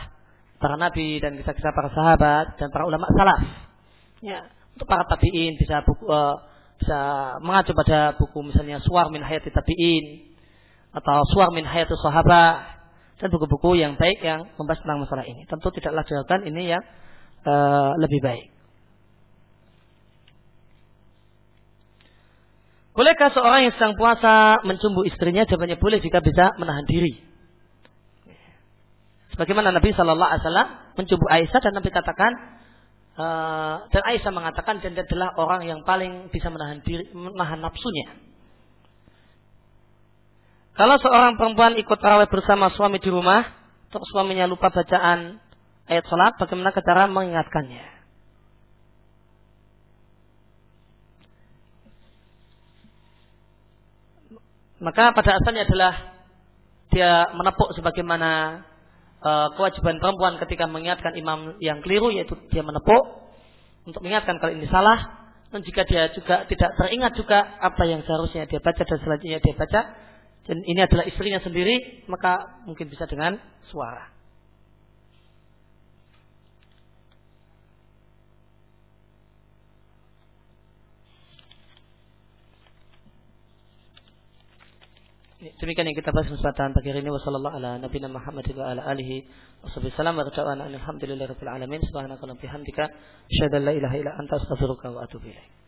para nabi dan kisah-kisah para sahabat dan para ulama salaf. Ya, untuk para tabiin bisa buku, uh, bisa mengacu pada buku misalnya Suar min Hayati Tabi'in atau Suar min Hayati Sahabah dan buku-buku yang baik yang membahas tentang masalah ini. Tentu tidaklah dilakukan ini yang uh, lebih baik. Bolehkah seorang yang sedang puasa mencumbu istrinya? Jawabannya boleh jika bisa menahan diri. Sebagaimana Nabi Shallallahu Alaihi Wasallam mencumbu Aisyah dan Nabi katakan uh, dan Aisyah mengatakan dan dia adalah orang yang paling bisa menahan diri, menahan nafsunya. Kalau seorang perempuan ikut tarawih bersama suami di rumah, terus suaminya lupa bacaan ayat salat, bagaimana cara mengingatkannya? Maka pada asalnya adalah dia menepuk sebagaimana uh, kewajiban perempuan ketika mengingatkan imam yang keliru yaitu dia menepuk untuk mengingatkan kalau ini salah dan jika dia juga tidak teringat juga apa yang seharusnya dia baca dan selanjutnya dia baca dan ini adalah istrinya sendiri maka mungkin bisa dengan suara. Demikian yang kita bahas kesempatan pagi hari ini. Wasallallahu ala nabiyina Muhammad wa ala alihi wasallam wa bihamdika asyhadu ilaha illa anta astaghfiruka wa atubu ilaik